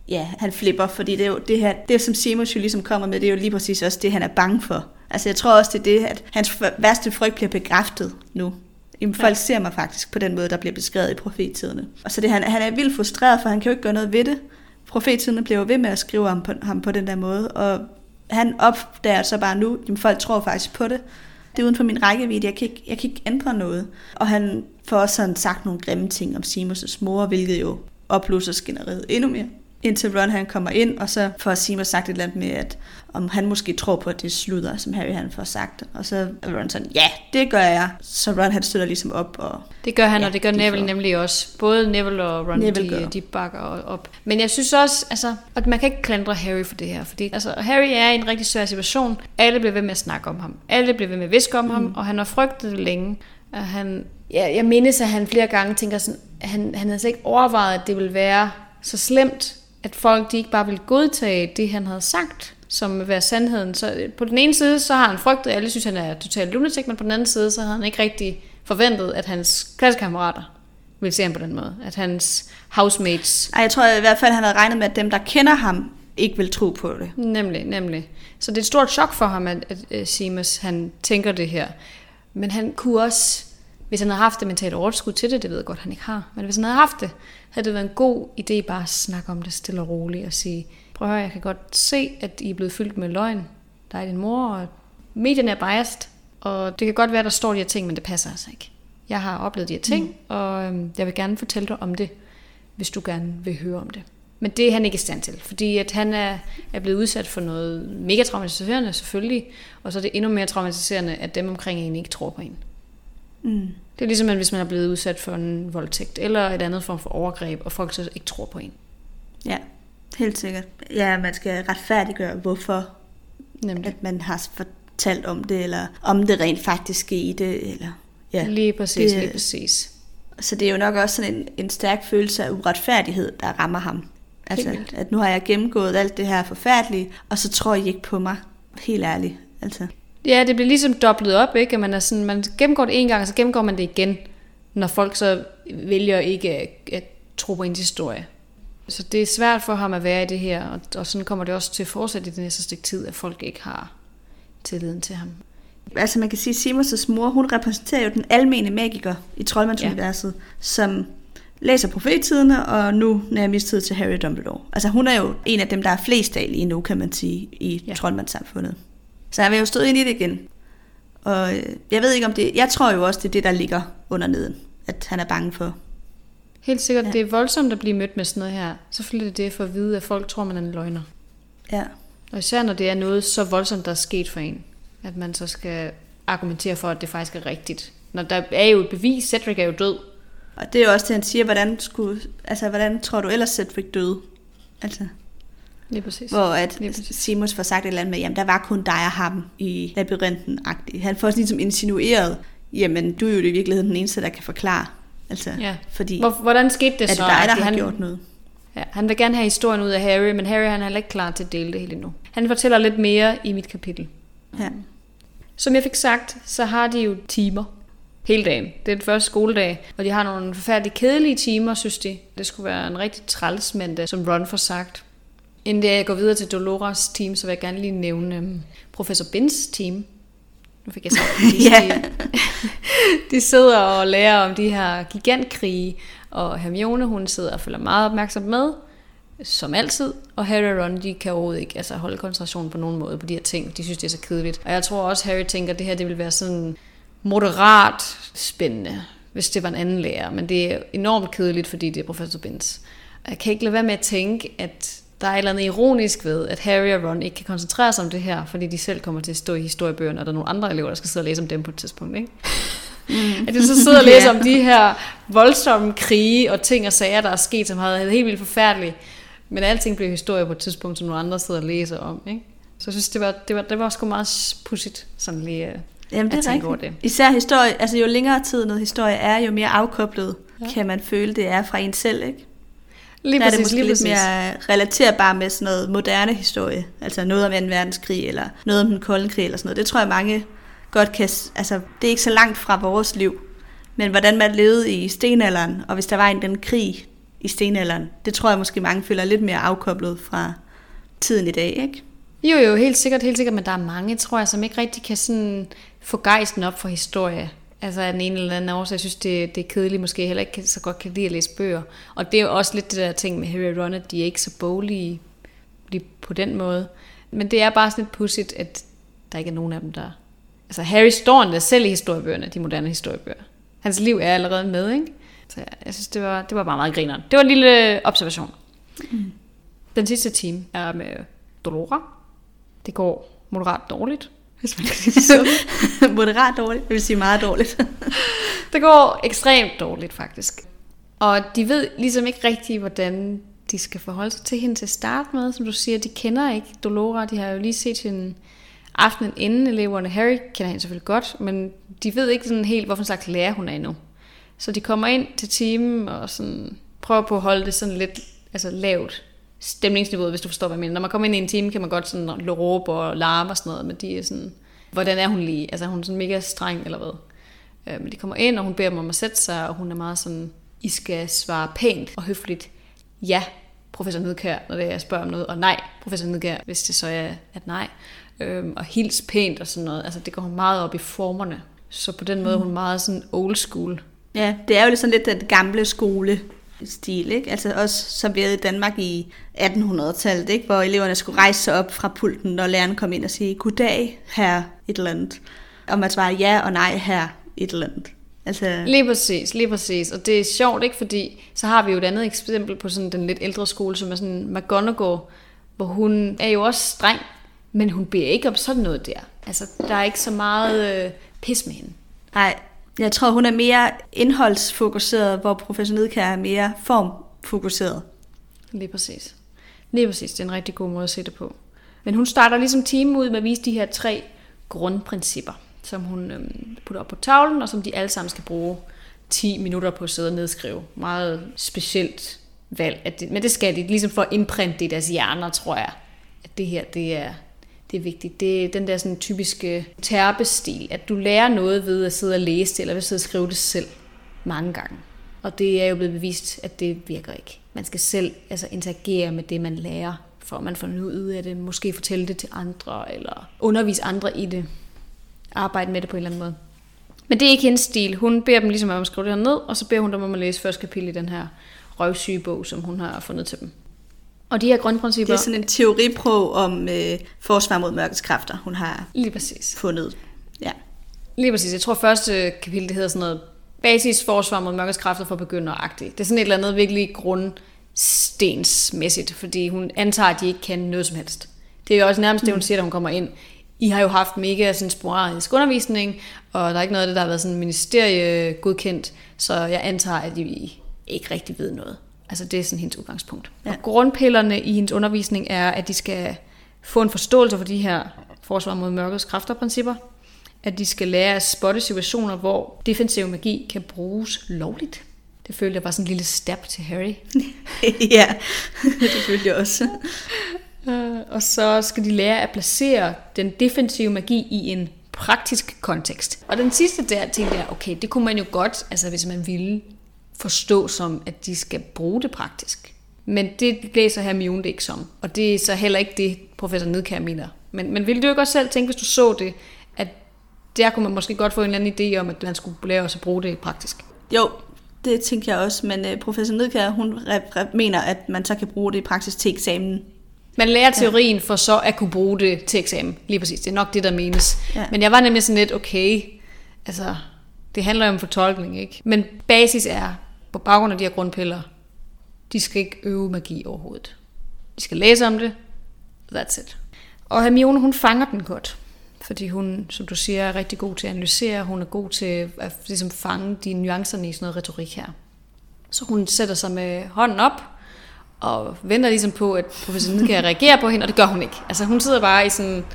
ja, han flipper, fordi det er jo det her, det som Simus jo ligesom kommer med, det er jo lige præcis også det, han er bange for. Altså jeg tror også, det er det, at hans værste frygt bliver bekræftet nu. Jamen, folk ja. ser mig faktisk på den måde, der bliver beskrevet i profettiderne. Og så det, han, han er vildt frustreret, for han kan jo ikke gøre noget ved det. Profettiderne bliver jo ved med at skrive om på, ham på den der måde, og han opdager så bare nu, at folk tror faktisk på det. Det er uden for min rækkevidde, jeg kan ikke, jeg kan ikke ændre noget. Og han får også sådan sagt nogle grimme ting om Simus' mor, hvilket jo opløser skænderiet endnu mere indtil Ron han kommer ind, og så får Seymour sagt et eller andet med, at om han måske tror på, at det er sludder, som Harry han får sagt. Og så er Ron sådan, ja, det gør jeg. Så Ron han støtter ligesom op. Og, det gør han, ja, og det gør Neville får... nemlig også. Både Neville og Ron, Neville de, de bakker op. Men jeg synes også, altså, at man kan ikke klandre Harry for det her. Fordi altså, Harry er i en rigtig svær situation. Alle bliver ved med at snakke om ham. Alle bliver ved med at viske om mm. ham, og han har frygtet det længe. At han, ja, jeg mindes, at han flere gange tænker sådan, han, han havde slet ikke overvejet, at det ville være så slemt, at folk de ikke bare vil godtage det, han havde sagt, som vil være sandheden. Så på den ene side, så har han frygtet, at alle synes, han er totalt lunatic, men på den anden side, så har han ikke rigtig forventet, at hans klassekammerater vil se ham på den måde. At hans housemates... Ej, jeg tror i hvert fald, han havde regnet med, at dem, der kender ham, ikke vil tro på det. Nemlig, nemlig. Så det er et stort chok for ham, at, at Simas, han tænker det her. Men han kunne også, hvis han havde haft det mentale overskud til det, det ved jeg godt, han ikke har, men hvis han havde haft det, havde det været en god idé bare at snakke om det stille og roligt og sige, prøv at høre, jeg kan godt se, at I er blevet fyldt med løgn. Der er din mor, og medierne er biased, og det kan godt være, der står de her ting, men det passer altså ikke. Jeg har oplevet de her ting, mm. og øhm, jeg vil gerne fortælle dig om det, hvis du gerne vil høre om det. Men det er han ikke i stand til, fordi at han er, er blevet udsat for noget mega traumatiserende selvfølgelig, og så er det endnu mere traumatiserende, at dem omkring en ikke tror på en. Mm. Det er ligesom, hvis man er blevet udsat for en voldtægt, eller et andet form for overgreb, og folk så ikke tror på en. Ja, helt sikkert. Ja, man skal retfærdiggøre, hvorfor Nemlig. at man har fortalt om det, eller om det rent faktisk skete. Eller, ja. Lige præcis, det, lige præcis. Så det er jo nok også sådan en, en stærk følelse af uretfærdighed, der rammer ham. Altså, at nu har jeg gennemgået alt det her forfærdelige, og så tror I ikke på mig. Helt ærligt. Altså. Ja, det bliver ligesom dobblet op, ikke? At man, er sådan, man gennemgår det en gang, og så gennemgår man det igen, når folk så vælger ikke at, at tro på ens historie. Så det er svært for ham at være i det her, og, og sådan kommer det også til at fortsætte i den næste stykke tid, at folk ikke har tilliden til ham. Altså man kan sige, at Simons' mor, hun repræsenterer jo den almene magiker i Troldmandsuniverset, ja. som læser profetiderne, og nu er mistid til Harry Dumbledore. Altså hun er jo en af dem, der er flest af lige nu, kan man sige, i ja. troldmandssamfundet. Så han vil jo stå ind i det igen. Og øh, jeg ved ikke om det... Jeg tror jo også, det er det, der ligger under neden. At han er bange for. Helt sikkert. Ja. Det er voldsomt at blive mødt med sådan noget her. Selvfølgelig er det det for at vide, at folk tror, man er en løgner. Ja. Og især når det er noget så voldsomt, der er sket for en. At man så skal argumentere for, at det faktisk er rigtigt. Når der er jo et bevis, Cedric er jo død. Og det er jo også det, han siger, hvordan, skulle, altså, hvordan tror du ellers Cedric døde? Altså. Lige præcis. Hvor at Lige præcis. Simus får sagt et eller andet med, jamen der var kun dig og ham i labyrinten -agtigt. Han får ligesom insinueret, jamen du er jo i virkeligheden den eneste, der kan forklare. Altså, ja. fordi, Hvor, hvordan skete det så? Er det dig, der har han, gjort noget? Ja, han vil gerne have historien ud af Harry, men Harry han er heller ikke klar til at dele det hele endnu. Han fortæller lidt mere i mit kapitel. Ja. Som jeg fik sagt, så har de jo timer hele dagen. Det er den første skoledag, og de har nogle forfærdeligt kedelige timer, synes de. Det skulle være en rigtig træls mandag, som Ron får sagt. Inden jeg går videre til Dolores team, så vil jeg gerne lige nævne um, professor Bins team. Nu fik jeg sagt, de, yeah. de, de sidder og lærer om de her gigantkrige, og Hermione, hun sidder og følger meget opmærksomt med, som altid, og Harry og Ron, de kan overhovedet ikke altså, holde koncentration på nogen måde på de her ting. De synes, det er så kedeligt. Og jeg tror også, Harry tænker, at det her det vil være sådan moderat spændende, hvis det var en anden lærer. Men det er enormt kedeligt, fordi det er professor Bins. Og jeg kan ikke lade være med at tænke, at der er et eller andet ironisk ved, at Harry og Ron ikke kan koncentrere sig om det her, fordi de selv kommer til at stå i historiebøgerne, og der er nogle andre elever, der skal sidde og læse om dem på et tidspunkt. Ikke? Mm. At de så sidder og læser yeah. om de her voldsomme krige og ting og sager, der er sket, som har været helt vildt forfærdelige. Men alting bliver historie på et tidspunkt, som nogle andre sidder og læser om. Ikke? Så jeg synes, det var, det var, det var sgu meget pudsigt, sådan lige Jamen, det at er tænke over rigtigt. det. Især historie, altså jo længere tid noget historie er, jo mere afkoblet ja. kan man føle, det er fra en selv, ikke? Lige der er det måske lige lidt præcis. mere relaterbar med sådan noget moderne historie. Altså noget om 2. verdenskrig, eller noget om den kolde krig, eller sådan noget. Det tror jeg mange godt kan... Altså, det er ikke så langt fra vores liv. Men hvordan man levede i stenalderen, og hvis der var en den krig i stenalderen, det tror jeg måske mange føler lidt mere afkoblet fra tiden i dag, ikke? Jo, jo, helt sikkert, helt sikkert, men der er mange, tror jeg, som ikke rigtig kan sådan få gejsten op for historie. Altså af den ene eller anden årsag, jeg synes, det, det er kedeligt, måske heller ikke så godt kan lide at læse bøger. Og det er jo også lidt det der ting med Harry og Ron, at de er ikke så boglige lige på den måde. Men det er bare sådan lidt pudsigt, at der ikke er nogen af dem, der... Altså Harry står endda selv i historiebøgerne, de moderne historiebøger. Hans liv er allerede med, ikke? Så jeg, jeg synes, det var, det var bare meget grineren. Det var en lille observation. Den sidste time er med Dolora. Det går moderat dårligt, hvis man kan sige det sådan. Moderat dårligt, det vil sige meget dårligt. Det går ekstremt dårligt, faktisk. Og de ved ligesom ikke rigtigt, hvordan de skal forholde sig til hende til at starte med. Som du siger, de kender ikke Dolora. De har jo lige set hende aftenen inden eleverne. Harry kender hende selvfølgelig godt, men de ved ikke sådan helt, hvorfor slags lærer hun er endnu. Så de kommer ind til timen og sådan prøver på at holde det sådan lidt altså lavt stemningsniveauet, hvis du forstår, hvad jeg mener. Når man kommer ind i en time, kan man godt sådan råbe og larme og sådan noget, men de er sådan, hvordan er hun lige? Altså er hun sådan mega streng eller hvad? Øh, Men de kommer ind, og hun beder dem om at sætte sig, og hun er meget sådan, I skal svare pænt og høfligt. Ja, professor Nedkær, når det er, jeg spørger om noget, og nej, professor Nedkær, hvis det så er at nej. Øhm, og hils pænt og sådan noget. Altså det går hun meget op i formerne. Så på den måde er hun meget sådan old school. Ja, det er jo lidt sådan lidt den gamle skole stil, ikke? Altså også som vi havde i Danmark i 1800-tallet, ikke? Hvor eleverne skulle rejse sig op fra pulten, når læreren kom ind og sige, goddag, her et eller andet. Og man svarer ja og nej, her et eller andet. Altså, Lige præcis, lige præcis. Og det er sjovt, ikke? Fordi så har vi jo et andet eksempel på sådan den lidt ældre skole, som er sådan McGonagall, hvor hun er jo også streng, men hun beder ikke om sådan noget der. Altså, der er ikke så meget øh, pis med hende. nej, jeg tror, hun er mere indholdsfokuseret, hvor professor kan er mere formfokuseret. Lige præcis. Lige præcis, det er en rigtig god måde at se det på. Men hun starter ligesom timen ud med at vise de her tre grundprincipper, som hun øhm, putter op på tavlen, og som de alle sammen skal bruge 10 minutter på at sidde og nedskrive. Meget specielt valg. At det, men det skal de, ligesom for at indprinte det i deres hjerner, tror jeg. At det her, det er, det er vigtigt. Det er den der sådan typiske terpestil, at du lærer noget ved at sidde og læse det, eller ved at sidde og skrive det selv mange gange. Og det er jo blevet bevist, at det virker ikke. Man skal selv altså, interagere med det, man lærer, for at man får noget ud af det. Måske fortælle det til andre, eller undervise andre i det. Arbejde med det på en eller anden måde. Men det er ikke hendes stil. Hun beder dem ligesom om at skrive det her ned, og så beder hun dem om at læse første kapitel i den her røvsyge bog, som hun har fundet til dem. Og de her grundprincipper... Det er sådan en teoriprog om øh, forsvar mod mørkets kræfter, hun har Lige præcis. fundet. Ja. Lige præcis. Jeg tror første kapitel, det hedder sådan noget basis forsvar mod mørkets kræfter for begynder-agtigt. Det er sådan et eller andet virkelig grundstensmæssigt, fordi hun antager, at de ikke kan noget som helst. Det er jo også nærmest det, hun siger, da hun kommer ind. I har jo haft mega sådan sporadisk undervisning, og der er ikke noget af det, der har været sådan ministerie godkendt, så jeg antager, at I ikke rigtig ved noget. Altså det er sådan hendes udgangspunkt. Ja. Og grundpillerne i hendes undervisning er, at de skal få en forståelse for de her forsvar mod mørkets kræfter-principper, at de skal lære at spotte situationer, hvor defensiv magi kan bruges lovligt. Det følte jeg var sådan en lille stab til Harry. ja, det følte jeg også. Øh, og så skal de lære at placere den defensive magi i en praktisk kontekst. Og den sidste der tænkte jeg, okay, det kunne man jo godt, altså hvis man ville forstå som, at de skal bruge det praktisk. Men det læser Hermione det ikke som. Og det er så heller ikke det, professor Nedkær mener. Men, men ville du ikke også selv tænke, hvis du så det, at der kunne man måske godt få en eller anden idé om, at man skulle lære os at bruge det praktisk? Jo, det tænker jeg også, men øh, professor Nedkær, hun re- re- mener, at man så kan bruge det i praksis til eksamen. Man lærer teorien for så at kunne bruge det til eksamen. Lige præcis. Det er nok det, der menes. Ja. Men jeg var nemlig sådan lidt, okay, altså, det handler jo om fortolkning, ikke? Men basis er, på baggrund af de her grundpiller, de skal ikke øve magi overhovedet. De skal læse om det. That's it. Og Hermione, hun fanger den godt. Fordi hun, som du siger, er rigtig god til at analysere. Hun er god til at ligesom fange de nuancerne i sådan noget retorik her. Så hun sætter sig med hånden op, og venter ligesom på, at professor Nidkær reagerer på hende, og det gør hun ikke. Altså hun sidder bare i sådan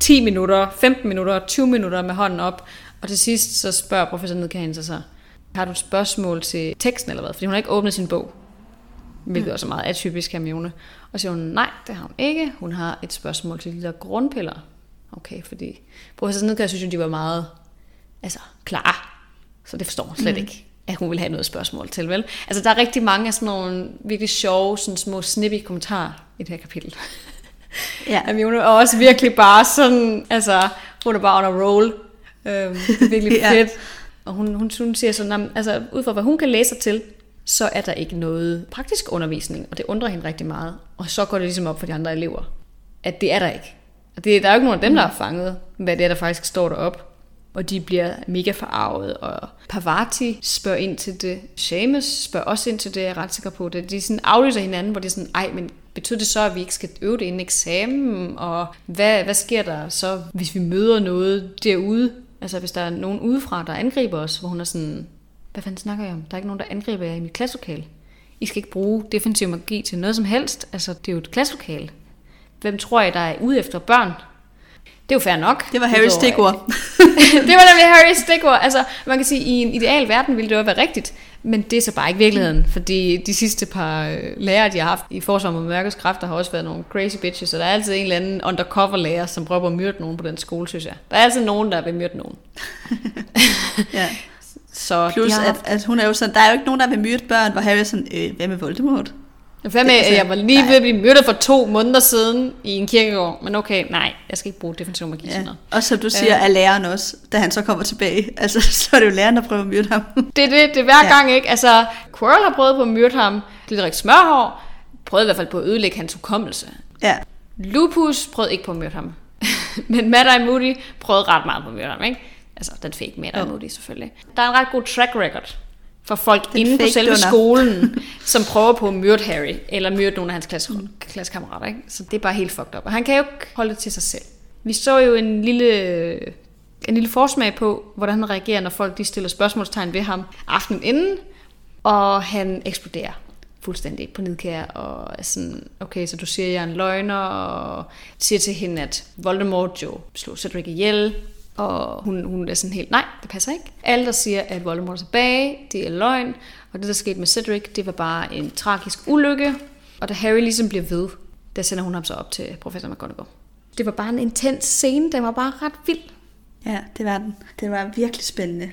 10 minutter, 15 minutter, 20 minutter med hånden op, og til sidst så spørger professor Nedkagen sig så, har du et spørgsmål til teksten eller hvad? Fordi hun har ikke åbnet sin bog, hvilket også er meget atypisk Hermione. Og så siger hun, nej, det har hun ikke. Hun har et spørgsmål til de der grundpiller. Okay, fordi professor Nedkagen synes jo, de var meget altså, klare. Så det forstår hun slet mm. ikke at hun vil have noget spørgsmål til, vel? Altså, der er rigtig mange af sådan nogle virkelig sjove, sådan små snippy kommentarer i det her kapitel. Ja. Hermione er også virkelig bare sådan, altså, hun er bare on a roll. Øhm, virkelig ja. Og hun, hun, hun siger sådan, altså, ud fra hvad hun kan læse sig til, så er der ikke noget praktisk undervisning, og det undrer hende rigtig meget. Og så går det ligesom op for de andre elever, at det er der ikke. Og det, der er jo ikke nogen af dem, der har fanget, hvad det er, der faktisk står derop og de bliver mega forarvet, og Pavati spørger ind til det, Seamus spørger også ind til det, jeg er ret sikker på det. De sådan aflyser hinanden, hvor det er sådan, ej, men betyder det så, at vi ikke skal øve det inden eksamen, og hvad, hvad sker der så, hvis vi møder noget derude? Altså hvis der er nogen udefra, der angriber os, hvor hun er sådan, hvad fanden snakker jeg om? Der er ikke nogen, der angriber jer i mit klasselokale. I skal ikke bruge defensiv magi til noget som helst. Altså, det er jo et klasselokale. Hvem tror jeg, der er ude efter børn? Det er jo fair nok. Det var Harrys stikord. det var nemlig Harrys stikord. Altså, man kan sige, at i en ideal verden ville det jo være rigtigt, men det er så bare ikke virkeligheden, fordi de sidste par øh, lærere, de har haft i Forsvar mod Mørkets Kræfter, har også været nogle crazy bitches, og der er altid en eller anden undercover lærer, som prøver at myrde nogen på den skole, synes jeg. Der er altid nogen, der vil myrde nogen. ja. Så Plus, haft... at, at, hun er jo sådan, der er jo ikke nogen, der vil myrde børn, hvor Harry er sådan, øh, hvad med Voldemort? Hvad med, altså, jeg var lige ved at blive myrdet for to måneder siden i en kirkegård, men okay, nej, jeg skal ikke bruge definition magi ja. Og som du siger, øh. er læreren også, da han så kommer tilbage. Altså, så er det jo læreren, der prøver at myrde ham. Det er det, det er hver ja. gang, ikke? Altså, Quirrell har prøvet på at myrde ham, Glitterik Smørhår, prøvede i hvert fald på at ødelægge hans hukommelse. Ja. Lupus prøvede ikke på at myrde ham. men Mad-Eye Moody prøvede ret meget på at myrde ham, ikke? Altså, den fake Mad-Eye oh. Moody selvfølgelig. Der er en ret god track record for folk Den inden på selve donor. skolen, som prøver på at myrde Harry, eller myrde nogle af hans klasse, mm. klassekammerater. Ikke? Så det er bare helt fucked up. Og han kan jo ikke holde det til sig selv. Vi så jo en lille, en lille forsmag på, hvordan han reagerer, når folk de stiller spørgsmålstegn ved ham aftenen inden, og han eksploderer fuldstændig på nedkær, og er sådan, okay, så du siger, at jeg er en løgner, og siger til hende, at Voldemort jo slog Cedric ihjel, og hun, hun er sådan helt, nej, det passer ikke. Alle, der siger, at Voldemort er tilbage, det er løgn. Og det, der skete med Cedric, det var bare en tragisk ulykke. Og da Harry ligesom bliver ved, der sender hun ham så op til professor McGonagall. Det var bare en intens scene, den var bare ret vild. Ja, det var den. Det var virkelig spændende.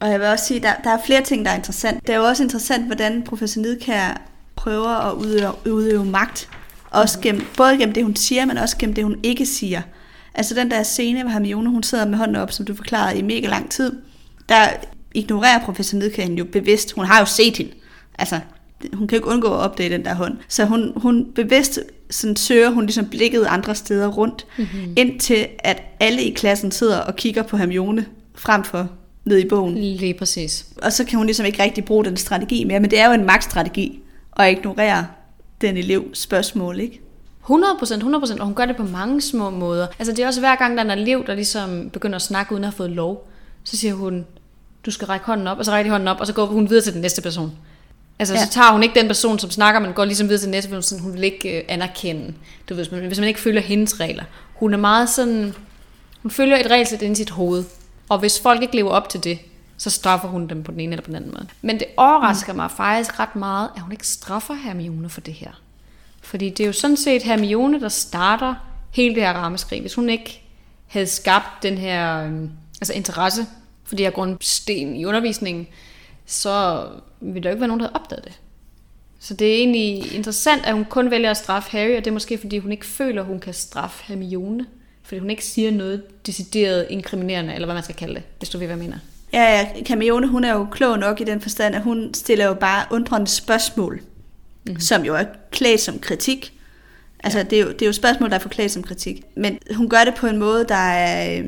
Og jeg vil også sige, der, der er flere ting, der er interessant. Det er jo også interessant, hvordan professor Nidkær prøver at udøve, udøve magt. Også gennem, både gennem det, hun siger, men også gennem det, hun ikke siger. Altså den der scene, hvor Hermione hun sidder med hånden op, som du forklarede, i mega lang tid, der ignorerer professor Nedkæden jo bevidst. Hun har jo set hende. Altså, hun kan ikke undgå at opdage den der hånd. Så hun, hun bevidst sådan søger hun ligesom blikket andre steder rundt, mm-hmm. indtil at alle i klassen sidder og kigger på Hermione frem for ned i bogen. Lige præcis. Og så kan hun ligesom ikke rigtig bruge den strategi mere, men det er jo en magtstrategi at ignorere den elevs spørgsmål, ikke? 100 procent, 100 procent, og hun gør det på mange små måder. Altså det er også hver gang, der er en elev, der ligesom begynder at snakke uden at have fået lov, så siger hun, du skal række hånden op, og så rækker hånden op, og så går hun videre til den næste person. Altså ja. så tager hun ikke den person, som snakker, men går ligesom videre til den næste person, hun vil ikke øh, anerkende, du ved, hvis man ikke følger hendes regler. Hun er meget sådan, hun følger et regelsæt ind i sit hoved, og hvis folk ikke lever op til det, så straffer hun dem på den ene eller på den anden måde. Men det overrasker mm. mig faktisk ret meget, at hun ikke straffer Hermione for det her. Fordi det er jo sådan set Hermione, der starter hele det her rammeskrig. Hvis hun ikke havde skabt den her øh, altså interesse for de her grundsten i undervisningen, så ville der ikke være nogen, der havde opdaget det. Så det er egentlig interessant, at hun kun vælger at straffe Harry, og det er måske, fordi hun ikke føler, at hun kan straffe Hermione. Fordi hun ikke siger noget decideret inkriminerende, eller hvad man skal kalde det, hvis du ved, hvad jeg mener. Ja, ja, Hermione, hun er jo klog nok i den forstand, at hun stiller jo bare undrende spørgsmål mm. som jo er klædt som kritik. Altså, ja. det, er jo, det er jo spørgsmål, der er forklædt som kritik. Men hun gør det på en måde, der er... Øh,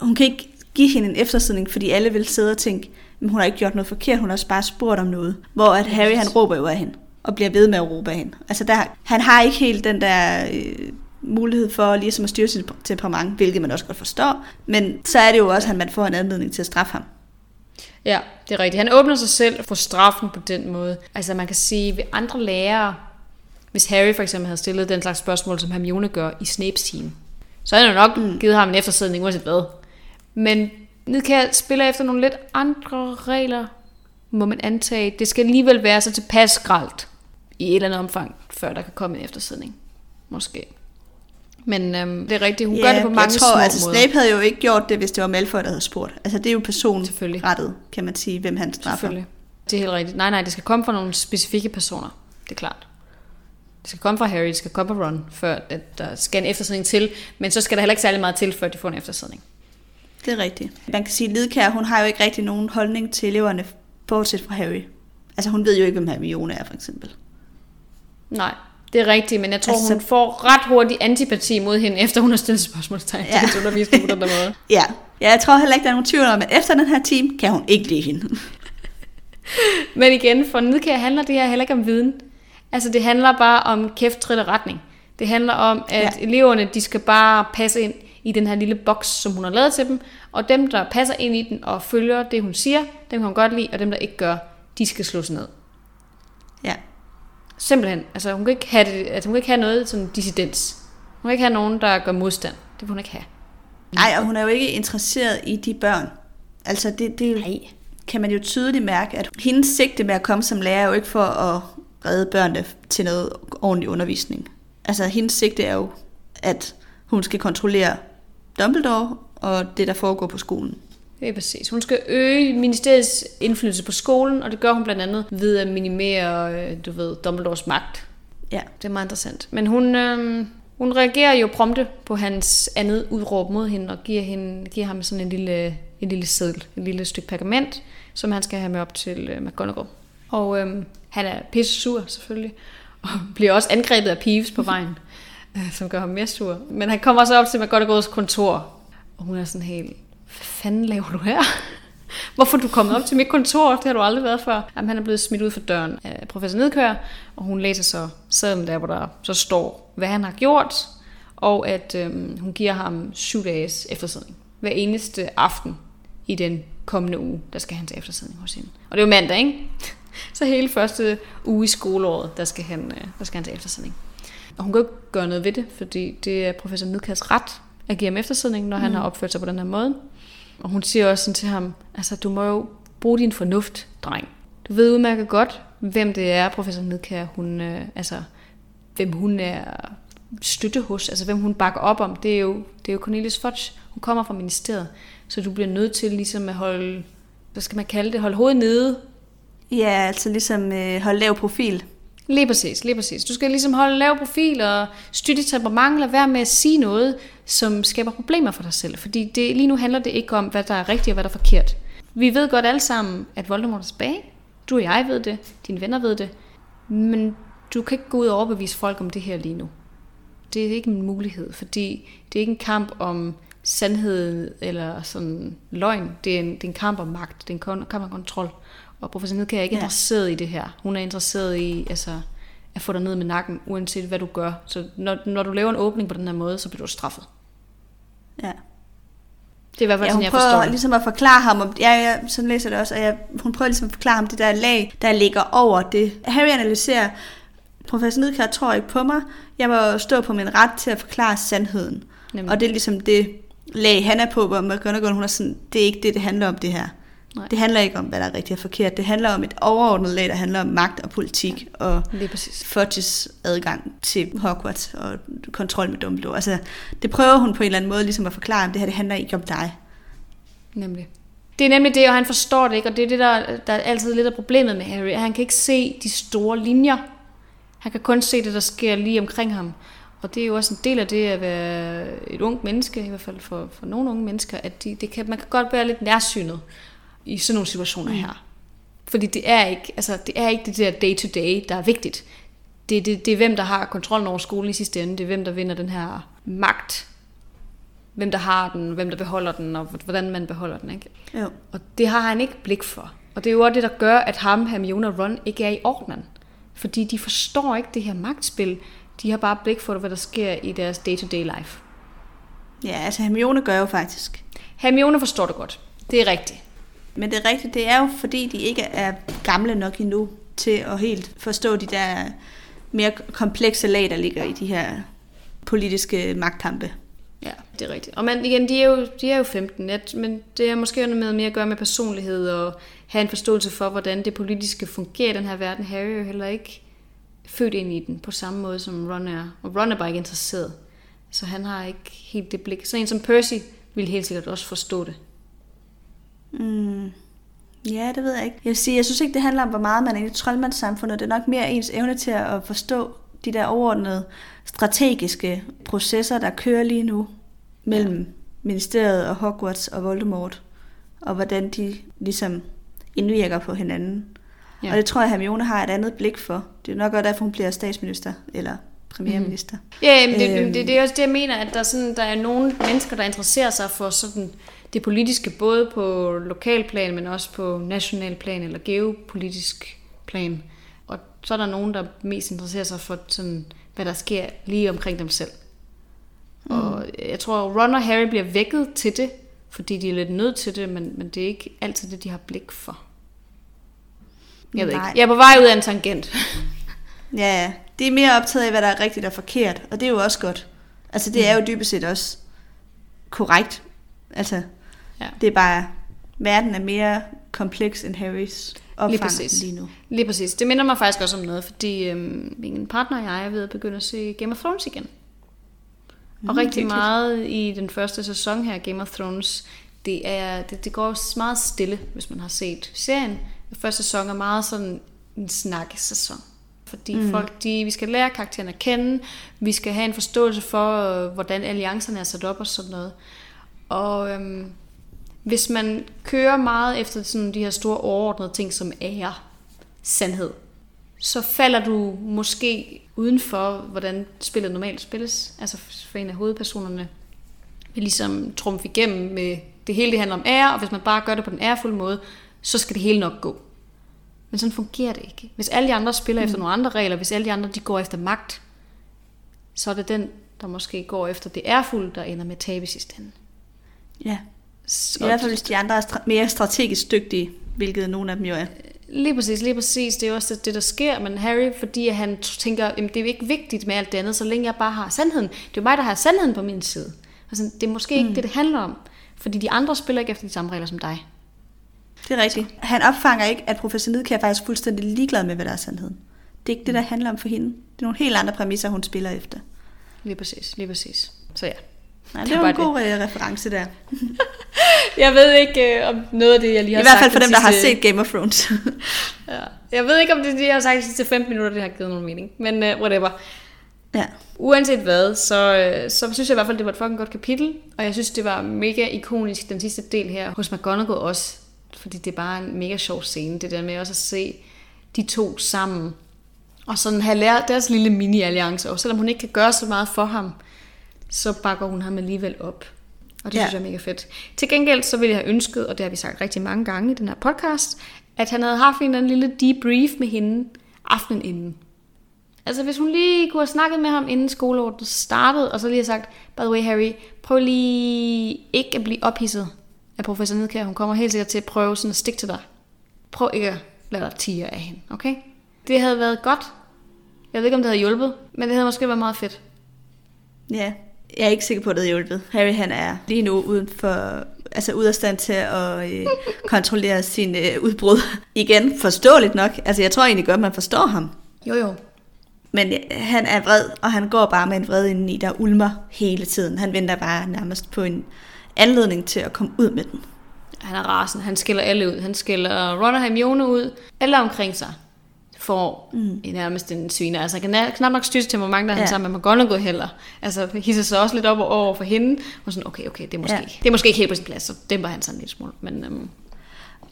hun kan ikke give hende en eftersidning, fordi alle vil sidde og tænke, men hun har ikke gjort noget forkert, hun har også bare spurgt om noget. Hvor at Harry, han råber jo af hende, og bliver ved med at råbe af hende. Altså, der, han har ikke helt den der... Øh, mulighed for ligesom at styre sit temperament, hvilket man også godt forstår. Men så er det jo også, at man får en anledning til at straffe ham. Ja, det er rigtigt. Han åbner sig selv for straffen på den måde. Altså man kan sige, ved andre lærere, hvis Harry for eksempel havde stillet den slags spørgsmål, som Hermione gør i Snapes team, så havde han jo nok mm. givet ham en eftersidning, uanset hvad. Men Nidkær spiller efter nogle lidt andre regler, må man antage. Det skal alligevel være så tilpas skralt i et eller andet omfang, før der kan komme en eftersidning. Måske. Men øhm, det er rigtigt, hun ja, gør det på mange jeg tror, små altså, måder. Snape havde jo ikke gjort det, hvis det var Malfoy, der havde spurgt. Altså det er jo personrettet, kan man sige, hvem han straffer. Selvfølgelig. Det er helt rigtigt. Nej, nej, det skal komme fra nogle specifikke personer. Det er klart. Det skal komme fra Harry, det skal komme fra Ron, før at der skal en eftersidning til. Men så skal der heller ikke særlig meget til, før de får en eftersidning. Det er rigtigt. Man kan sige, at Lidkær, hun har jo ikke rigtig nogen holdning til eleverne, bortset fra Harry. Altså hun ved jo ikke, hvem Hermione er, for eksempel. Nej, det er rigtigt, men jeg tror, Altså- hun får ret hurtigt antipati mod hende, efter hun har stillet spørgsmålstegn til Ja. hendes undervisning på den der måde. Ja. ja, jeg tror heller ikke, der er nogen tvivl om, at efter den her time, kan hun ikke lide hende. Men igen, for Nidkær handler det her heller ikke om viden. Altså det handler bare om kæft, trit og retning. Det handler om, at ja. eleverne, de skal bare passe ind i den her lille boks, som hun har lavet til dem. Og dem, der passer ind i den og følger det, hun siger, dem kan hun godt lide, og dem, der ikke gør, de skal slås ned. Ja. Simpelthen. Altså hun kan ikke have, det, altså, hun kan ikke have noget sådan dissidens. Hun kan ikke have nogen, der gør modstand. Det vil hun ikke have. Nej, og hun er jo ikke interesseret i de børn. Altså det, det Nej. kan man jo tydeligt mærke, at hendes sigte med at komme som lærer er jo ikke for at redde børnene til noget ordentlig undervisning. Altså hendes sigte er jo, at hun skal kontrollere Dumbledore og det, der foregår på skolen. Er præcis. Hun skal øge ministeriets indflydelse på skolen, og det gør hun blandt andet ved at minimere, øh, du ved, Dumbledores magt. Ja. Det er meget interessant. Men hun, øh, hun reagerer jo prompte på hans andet udråb mod hende, og giver, hende, giver ham sådan en lille, en lille seddel, et lille stykke pergament, som han skal have med op til øh, McGonagall. Og øh, han er pisse sur selvfølgelig, og bliver også angrebet af Peeves på vejen, øh, som gør ham mere sur. Men han kommer så op til McGonagalls kontor, og hun er sådan helt, hvad fanden laver du her? Hvorfor er du kommet op til mit kontor? Det har du aldrig været før. Jamen, han er blevet smidt ud for døren af professor Nedkør, og hun læser så sedlen der, hvor der så står, hvad han har gjort, og at øhm, hun giver ham syv dages eftersidning. Hver eneste aften i den kommende uge, der skal han til eftersidning hos hende. Og det er jo mandag, ikke? Så hele første uge i skoleåret, der skal han, øh, der skal han til eftersidning. Og hun kan jo ikke gøre noget ved det, fordi det er professor Nedkærs ret at give ham eftersidning, når mm. han har opført sig på den her måde. Og hun siger også sådan til ham, altså du må jo bruge din fornuft, dreng. Du ved udmærket godt, hvem det er, professor Nedkær, hun, øh, altså, hvem hun er støtte hos, altså hvem hun bakker op om, det er jo, det er jo Cornelius Fudge. Hun kommer fra ministeriet, så du bliver nødt til ligesom at holde, hvad skal man kalde det, holde hovedet nede. Ja, altså ligesom øh, holde lav profil. Lige præcis, lige præcis. Du skal ligesom holde lav profil og styre dit temperament, lade være med at sige noget, som skaber problemer for dig selv. Fordi det, lige nu handler det ikke om, hvad der er rigtigt og hvad der er forkert. Vi ved godt alle sammen, at Voldemort er tilbage. Du og jeg ved det, dine venner ved det. Men du kan ikke gå ud og overbevise folk om det her lige nu. Det er ikke en mulighed, fordi det er ikke en kamp om sandhed eller sådan løgn. Det er en, det er en kamp om magt, det er en kamp om kontrol. Og professor Nedkær er ikke Ja. interesseret i det her. Hun er interesseret i altså, at få dig ned med nakken, uanset hvad du gør. Så når, når du laver en åbning på den her måde, så bliver du straffet. Ja. Det er i hvert fald Ja, sådan, jeg forstår prøver det. ligesom at forklare ham om, ja, ja, sådan læser jeg det også, og jeg, hun prøver ligesom at forklare ham det der lag, der ligger over det. Harry analyserer, professor Nidkær tror ikke på mig, jeg må stå på min ret til at forklare sandheden. Nemlig. Og det er ligesom det lag, han er på, hvor McGonagall, hun er sådan, det er ikke det, det handler om det her. Nej. Det handler ikke om, hvad der er rigtigt og forkert. Det handler om et overordnet lag, der handler om magt og politik og Lige præcis. Fudges adgang til Hogwarts og kontrol med Dumbledore. Altså, det prøver hun på en eller anden måde ligesom at forklare, om det her det handler ikke om dig. Nemlig. Det er nemlig det, og han forstår det ikke, og det er det, der, der er altid lidt af problemet med Harry. at Han kan ikke se de store linjer. Han kan kun se det, der sker lige omkring ham. Og det er jo også en del af det at være et ungt menneske, i hvert fald for, for nogle unge mennesker, at de, det kan, man kan godt være lidt nærsynet i sådan nogle situationer her. Fordi det er ikke, altså, det er ikke det der day-to-day, der er vigtigt. Det, det, det er hvem, der har kontrollen over skolen i sidste ende. Det er hvem, der vinder den her magt. Hvem der har den, hvem der beholder den, og hvordan man beholder den. Ikke? Jo. Og det har han ikke blik for. Og det er jo også det, der gør, at ham, Hermione og Ron ikke er i ordenen. Fordi de forstår ikke det her magtspil. De har bare blik for, hvad der sker i deres day-to-day life. Ja, altså Hermione gør jo faktisk. Hermione forstår det godt. Det er rigtigt. Men det er rigtigt, det er jo fordi, de ikke er gamle nok endnu til at helt forstå de der mere komplekse lag, der ligger i de her politiske magtkampe. Ja, det er rigtigt. Og man, igen, de er jo, de er jo 15, ja, men det er måske noget med mere at gøre med personlighed og have en forståelse for, hvordan det politiske fungerer i den her verden. Harry er jo heller ikke født ind i den på samme måde, som Ron er. Og Ron er bare ikke interesseret. Så han har ikke helt det blik. Så en som Percy vil helt sikkert også forstå det. Mm. Ja, det ved jeg ikke. Jeg vil sige, jeg synes ikke, det handler om, hvor meget man er i troldmandssamfundet. Det er nok mere ens evne til at forstå de der overordnede strategiske processer, der kører lige nu mellem ja. ministeriet og Hogwarts og Voldemort, og hvordan de ligesom indvirker på hinanden. Ja. Og det tror jeg, Hermione har et andet blik for. Det er nok også derfor, hun bliver statsminister, eller premierminister. Mm. Ja, men det, øhm. det, det er også det, jeg mener, at der, sådan, der er nogle mennesker, der interesserer sig for sådan det politiske, både på lokalplan, men også på national plan, eller geopolitisk plan. Og så er der nogen, der mest interesserer sig for sådan hvad der sker lige omkring dem selv. Mm. Og jeg tror, Ron og Harry bliver vækket til det, fordi de er lidt nødt til det, men, men det er ikke altid det, de har blik for. Jeg ved Nej. ikke. Jeg er på vej ud af en tangent. ja, det er mere optaget af, hvad der er rigtigt og forkert, og det er jo også godt. Altså, det er jo mm. dybest set også korrekt. Altså, ja. det er bare, verden er mere kompleks end Harrys opfang lige, præcis. lige nu. Lige præcis. Det minder mig faktisk også om noget, fordi øhm, min partner og jeg er ved at begynde at se Game of Thrones igen. Mm, og rigtig meget i den første sæson her, Game of Thrones, det, er, det, det går meget stille, hvis man har set serien. Den første sæson er meget sådan en snakkesæson. Fordi mm. folk, de, vi skal lære karaktererne at kende, vi skal have en forståelse for, hvordan alliancerne er sat op og sådan noget. Og øhm, hvis man kører meget efter sådan de her store overordnede ting som ære, sandhed, så falder du måske uden for, hvordan spillet normalt spilles. Altså for en af hovedpersonerne vil ligesom trumfe igennem med det hele, det handler om ære, og hvis man bare gør det på den ærefulde måde, så skal det hele nok gå. Men sådan fungerer det ikke. Hvis alle de andre spiller mm. efter nogle andre regler, hvis alle de andre de går efter magt, så er det den, der måske går efter det ærefulde, der ender med at tabe sidste ende. Ja. I hvert fald hvis de andre er mere strategisk dygtige, hvilket nogle af dem jo er. Lige præcis, lige præcis. Det er også det, der sker. Men Harry, fordi han tænker, at det er ikke vigtigt med alt det andet, så længe jeg bare har sandheden. Det er jo mig, der har sandheden på min side. Altså, det er måske mm. ikke det, det handler om. Fordi de andre spiller ikke efter de samme regler som dig. Det er rigtigt. Han opfanger ikke, at professor Nidke er faktisk fuldstændig ligeglad med, hvad der er sandheden. Det er ikke det, der mm. handler om for hende. Det er nogle helt andre præmisser, hun spiller efter. Lige præcis, lige præcis. Så ja, Nej, det, det var en god det. Øh, reference der. jeg ved ikke uh, om noget af det, jeg lige har sagt. I hvert fald for dem, der har set Game of Thrones. ja. Jeg ved ikke, om det, jeg har sagt de sidste 15 minutter, det har givet nogen mening. Men uh, whatever. Ja. Uanset hvad, så, så synes jeg i hvert fald, det var et fucking godt kapitel. Og jeg synes, det var mega ikonisk, den sidste del her, hos McGonagall også. Fordi det er bare en mega sjov scene, det der med også at se de to sammen. Og sådan have lært deres lille mini-alliance, og selvom hun ikke kan gøre så meget for ham, så bakker hun ham alligevel op. Og det ja. synes jeg er mega fedt. Til gengæld så ville jeg have ønsket, og det har vi sagt rigtig mange gange i den her podcast, at han havde haft en eller anden lille debrief med hende aftenen inden. Altså hvis hun lige kunne have snakket med ham inden skoleåret startede, og så lige have sagt, by the way Harry, prøv lige ikke at blive ophidset af professor Nedkær. Hun kommer helt sikkert til at prøve sådan at stikke til dig. Prøv ikke at lade dig tige af hende, okay? Det havde været godt. Jeg ved ikke, om det havde hjulpet, men det havde måske været meget fedt. Ja, jeg er ikke sikker på, at det har hjulpet. Harry han er lige nu uden for, altså ud af stand til at øh, kontrollere sin øh, udbrud. Igen, forståeligt nok. Altså jeg tror egentlig godt, man forstår ham. Jo jo. Men øh, han er vred, og han går bare med en vred indeni, der ulmer hele tiden. Han venter bare nærmest på en anledning til at komme ud med den. Han er rasende. Han skiller alle ud. Han skiller Ron og Hermione ud. Alle omkring sig får mm. nærmest en sviner. Altså han kan knap nok styre temperament, der ja. han sammen med McGonagall heller. Altså hisser sig også lidt op over for hende, og sådan, okay, okay, det er måske, ja. det er måske ikke helt på sin plads, så dæmper han sådan lidt smule. Men, øhm,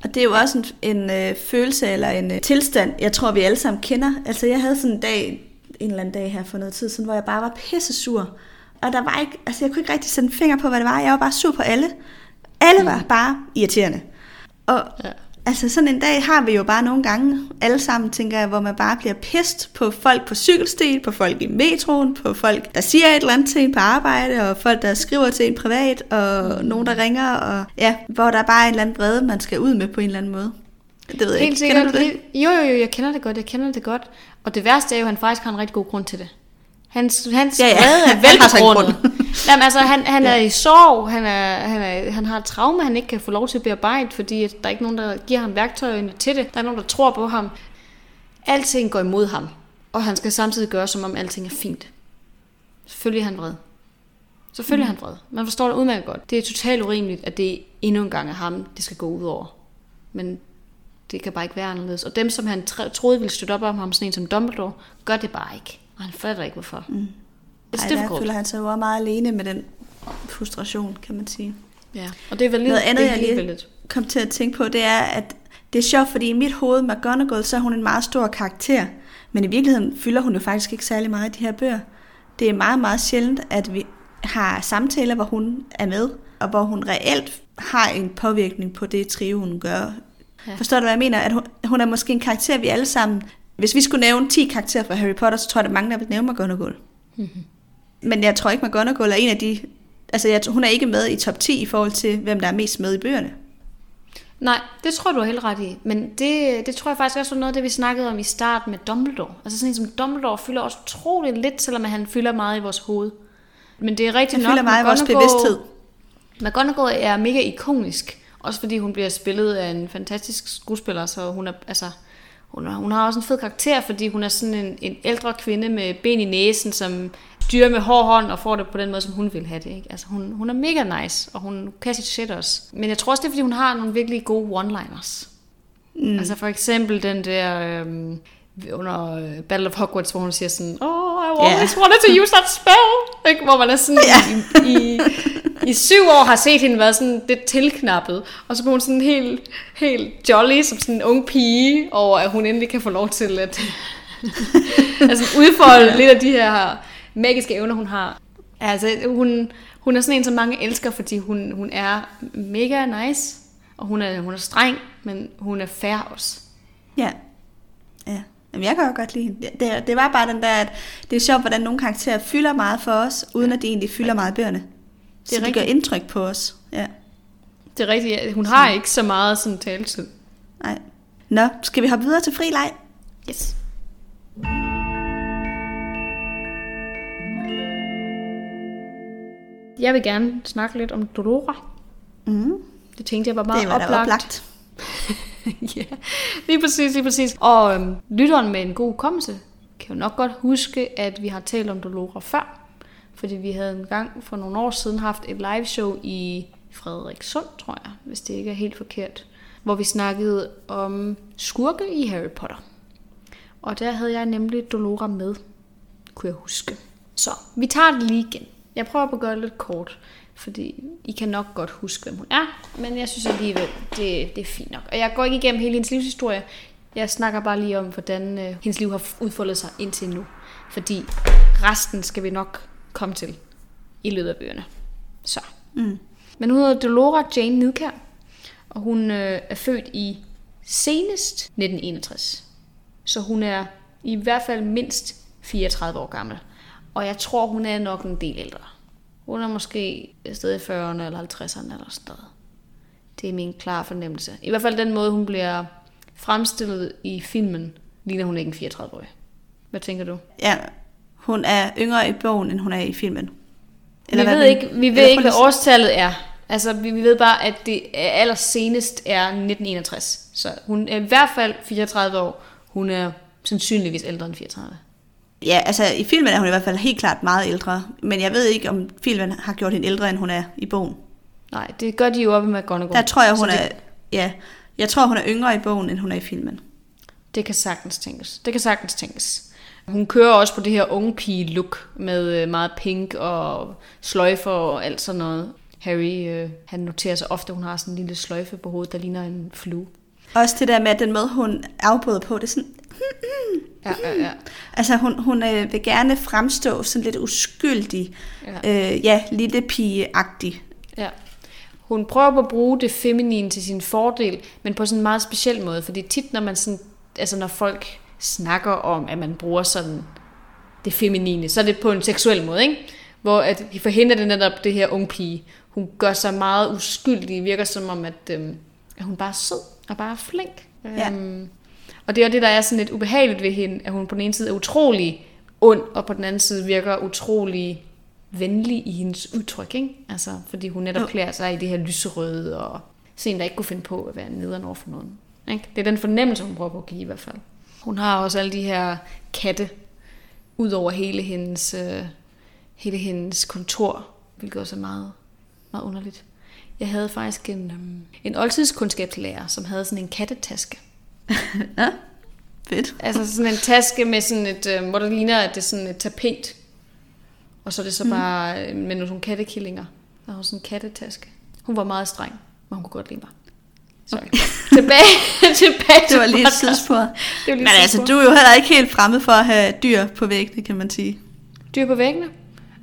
og det er jo også en, en øh, følelse eller en øh, tilstand, jeg tror, vi alle sammen kender. Altså jeg havde sådan en dag, en eller anden dag her for noget tid siden, hvor jeg bare var pisse sur. Og der var ikke, altså jeg kunne ikke rigtig sætte en finger på, hvad det var. Jeg var bare sur på alle. Alle mm. var bare irriterende. Og ja. Altså sådan en dag har vi jo bare nogle gange, alle sammen tænker jeg, hvor man bare bliver pist på folk på cykelsten, på folk i metroen, på folk, der siger et eller andet til en på arbejde, og folk, der skriver til en privat, og nogen, der ringer, og ja, hvor der bare er en eller anden brede, man skal ud med på en eller anden måde. Det ved jeg Helt ikke. Sikkert. Kender du det? Jo, jo, jo, jeg kender det godt, jeg kender det godt. Og det værste er jo, at han faktisk har en rigtig god grund til det. Hans, hans ja, ja. vrede er velbegrundet. Jamen altså, han, han er i sorg, han, er, han, er, han har et traume, han ikke kan få lov til at bearbejde, fordi at der er ikke nogen, der giver ham værktøjerne til det. Der er nogen, der tror på ham. Alting går imod ham, og han skal samtidig gøre, som om alting er fint. Selvfølgelig er han vred. Selvfølgelig mm. er han vred. Man forstår det udmærket godt. Det er totalt urimeligt, at det endnu en gang er ham, det skal gå ud over. Men det kan bare ikke være anderledes. Og dem, som han troede ville støtte op om ham, sådan en som Dumbledore, gør det bare ikke. Og han fatter ikke, hvorfor. Mm. Ej, der føler han sig jo meget alene med den frustration, kan man sige. Ja, og det er vel Noget andet, det er jeg lige vældigt. kom til at tænke på, det er, at det er sjovt, fordi i mit hoved, McGonagall, så er hun en meget stor karakter. Men i virkeligheden fylder hun jo faktisk ikke særlig meget i de her bøger. Det er meget, meget sjældent, at vi har samtaler, hvor hun er med, og hvor hun reelt har en påvirkning på det trio, hun gør. Ja. Forstår du, hvad jeg mener? At hun, hun er måske en karakter, vi alle sammen... Hvis vi skulle nævne 10 karakterer fra Harry Potter, så tror jeg, at mange, der vil nævne McGonagall. Mm-hmm. Men jeg tror ikke, McGonagall er en af de... Altså, jeg, hun er ikke med i top 10 i forhold til, hvem der er mest med i bøgerne. Nej, det tror du er helt ret i. Men det, det tror jeg faktisk også var noget af det, vi snakkede om i starten med Dumbledore. Altså sådan en som Dumbledore fylder også utroligt lidt, selvom han fylder meget i vores hoved. Men det er rigtigt Han nok, fylder meget i vores bevidsthed. McGonagall er mega ikonisk. Også fordi hun bliver spillet af en fantastisk skuespiller, så hun er, altså, hun, hun har også en fed karakter, fordi hun er sådan en, en ældre kvinde med ben i næsen, som dyrer med hård hånd og får det på den måde, som hun vil have det. Ikke? Altså, hun, hun er mega nice, og hun kan sit shit også. Men jeg tror også, det er, fordi hun har nogle virkelig gode one-liners. Mm. Altså for eksempel den der øhm, under øh, Battle of Hogwarts, hvor hun siger sådan, Oh, I always Ja. wanted to use that spell. Ikke? Hvor man er sådan Ja. i, i, i syv år har set hende være sådan lidt tilknappet, og så bliver hun sådan helt, helt jolly som sådan en ung pige over, at hun endelig kan få lov til at altså udfolde lidt af de her magiske evner, hun har. Altså, hun, hun er sådan en, som mange elsker, fordi hun, hun er mega nice, og hun er, hun er streng, men hun er fair også. Ja. Ja. Jamen, jeg kan jo godt lide hende. Det, det, det var bare den der, at det er sjovt, hvordan nogle karakterer fylder meget for os, uden at de egentlig fylder meget bøgerne. Så det, det gør indtryk på os. Ja. Det er rigtigt, hun har ikke så meget sådan taletid. Nej. Nå, skal vi hoppe videre til fri leg? Yes. Jeg vil gerne snakke lidt om Dolora. Mm. Det tænkte jeg var meget Det var oplagt. oplagt. ja, lige præcis, lige præcis. Og øhm, lytteren med en god hukommelse kan jo nok godt huske, at vi har talt om Dolora før. Fordi vi havde en gang for nogle år siden haft et live show i Frederikssund, tror jeg, hvis det ikke er helt forkert. Hvor vi snakkede om skurke i Harry Potter. Og der havde jeg nemlig Dolora med, kunne jeg huske. Så vi tager det lige igen. Jeg prøver at gøre det lidt kort, fordi I kan nok godt huske, hvem hun er, men jeg synes alligevel, det, det er fint nok. Og jeg går ikke igennem hele hendes livshistorie. Jeg snakker bare lige om, hvordan øh, hendes liv har udfoldet sig indtil nu. Fordi resten skal vi nok komme til i løbet af bøgerne. Så. Mm. Men hun hedder Dolora Jane Nidkær, og hun øh, er født i senest 1961. Så hun er i hvert fald mindst 34 år gammel. Og jeg tror, hun er nok en del ældre. Hun er måske et sted i 40'erne eller 50'erne eller sådan noget. Det er min klare fornemmelse. I hvert fald den måde, hun bliver fremstillet i filmen, ligner hun ikke en 34-årig. Hvad tænker du? Ja, hun er yngre i bogen, end hun er i filmen. vi ved hvad- ikke, vi ved eller ikke hvad årstallet er. Altså, vi, vi ved bare, at det er allersenest er 1961. Så hun er i hvert fald 34 år. Hun er sandsynligvis ældre end 34. Ja, altså i filmen er hun i hvert fald helt klart meget ældre. Men jeg ved ikke, om filmen har gjort hende ældre, end hun er i bogen. Nej, det gør de jo op i McGonagall. Der tror jeg, hun Så er... det, Ja, jeg tror, hun er yngre i bogen, end hun er i filmen. det kan sagtens tænkes. Det kan sagtens tænkes. Hun kører også på det her unge pige look med øh, meget pink og sløjfer og alt sådan noget. Harry, øh, han noterer sig ofte, at hun har sådan en lille sløjfe på hovedet, der ligner en flue. Også det der med, at den måde, hun afbryder på, det er sådan... Ja, ja, ja. Altså, hun, hun øh, vil gerne fremstå sådan lidt uskyldig. Ja. Øh, ja, lille pige-agtig. Ja. Hun prøver på at bruge det feminine til sin fordel, men på sådan en meget speciel måde, fordi tit når man sådan, altså når folk snakker om, at man bruger sådan det feminine, så er det på en seksuel måde, ikke? Hvor at for hende er det netop det her unge pige. Hun gør sig meget uskyldig, virker som om, at, øhm, at hun bare er sød og bare er flink. Ja. Øhm, og det er det, der er sådan lidt ubehageligt ved hende, at hun på den ene side er utrolig ond, og på den anden side virker utrolig venlig i hendes udtryk, ikke? Altså, fordi hun netop klæder sig i det her lyserøde, og sådan der ikke kunne finde på at være nederen over for nogen. Ikke? Det er den fornemmelse, hun prøver på at give i hvert fald. Hun har også alle de her katte, ud over hele hendes, øh, hele hendes kontor, hvilket også er meget, meget underligt. Jeg havde faktisk en, øhm, en oldtidskundskabslærer, som havde sådan en kattetaske. Ja, fedt. Altså sådan en taske med sådan et, øh, hvor det ligner, at det er sådan et tapet. Og så er det så bare øh, med nogle kattekillinger. Der var sådan en kattetaske. Hun var meget streng, men hun kunne godt lide mig. Sorry. tilbage, tilbage Det var lige et sidespor. Det var lige Men altså, du er jo heller ikke helt fremmed for at have dyr på væggene, kan man sige. Dyr på væggene? Øh,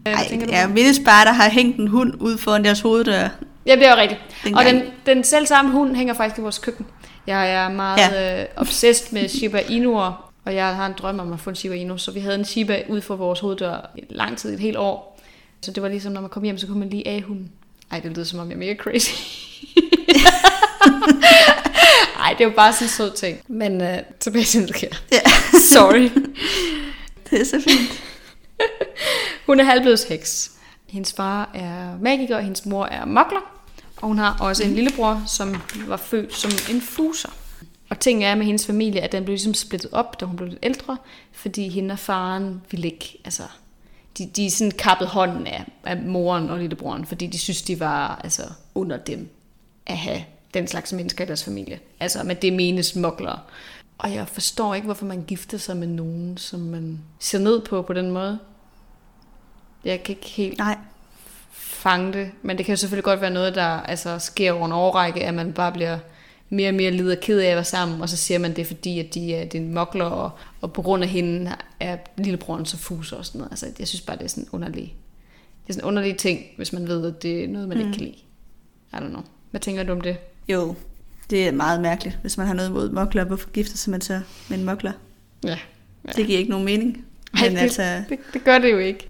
hvad Nej, tænker du jeg på? mindes bare, der har hængt en hund ud foran deres hoveddør. Ja, det er jo rigtigt. Den og den, den selv samme hund hænger faktisk i vores køkken. Jeg er meget ja. øh, obsessed med Shiba Inu'er, og jeg har en drøm om at få en Shiba Inu, så vi havde en Shiba ud for vores hoveddør lang tid, et helt år. Så det var ligesom, når man kom hjem, så kunne man lige af hunden. Ej, det lyder som om jeg er mega crazy. Ej, det var bare sådan en sød ting. Men øh, tilbage til Nidkær. Ja, Sorry. det er så fint. Hun er halvblodsheks. Hendes far er magiker, og hendes mor er mokler. Og hun har også en lillebror, som var født som en fuser. Og ting er med hendes familie, at den blev ligesom splittet op, da hun blev lidt ældre, fordi hende og faren ville ikke, altså, de, de sådan kappede hånden af, af moren og lillebroren, fordi de synes, de var altså, under dem at have den slags mennesker i deres familie. Altså med det menes moklere. Og jeg forstår ikke, hvorfor man gifter sig med nogen, som man ser ned på på den måde. Jeg kan ikke helt Nej, fange det, men det kan jo selvfølgelig godt være noget, der altså, sker over en årrække, at man bare bliver mere og mere og ked af at være sammen, og så siger man det er fordi, at de er, det er en mokler, og, og på grund af hende er lillebroren så fuser og sådan noget. Altså, jeg synes bare, det er sådan underlig, det er sådan en underlig ting, hvis man ved, at det er noget, man mm. ikke kan lide. I don't know. Hvad tænker du om det? jo, det er meget mærkeligt, hvis man har noget mod mokler. Hvorfor gifter sig man så med en mokler? Ja. Ja. Det giver ikke nogen mening. Ej, Men det, altså, det, det gør det jo ikke.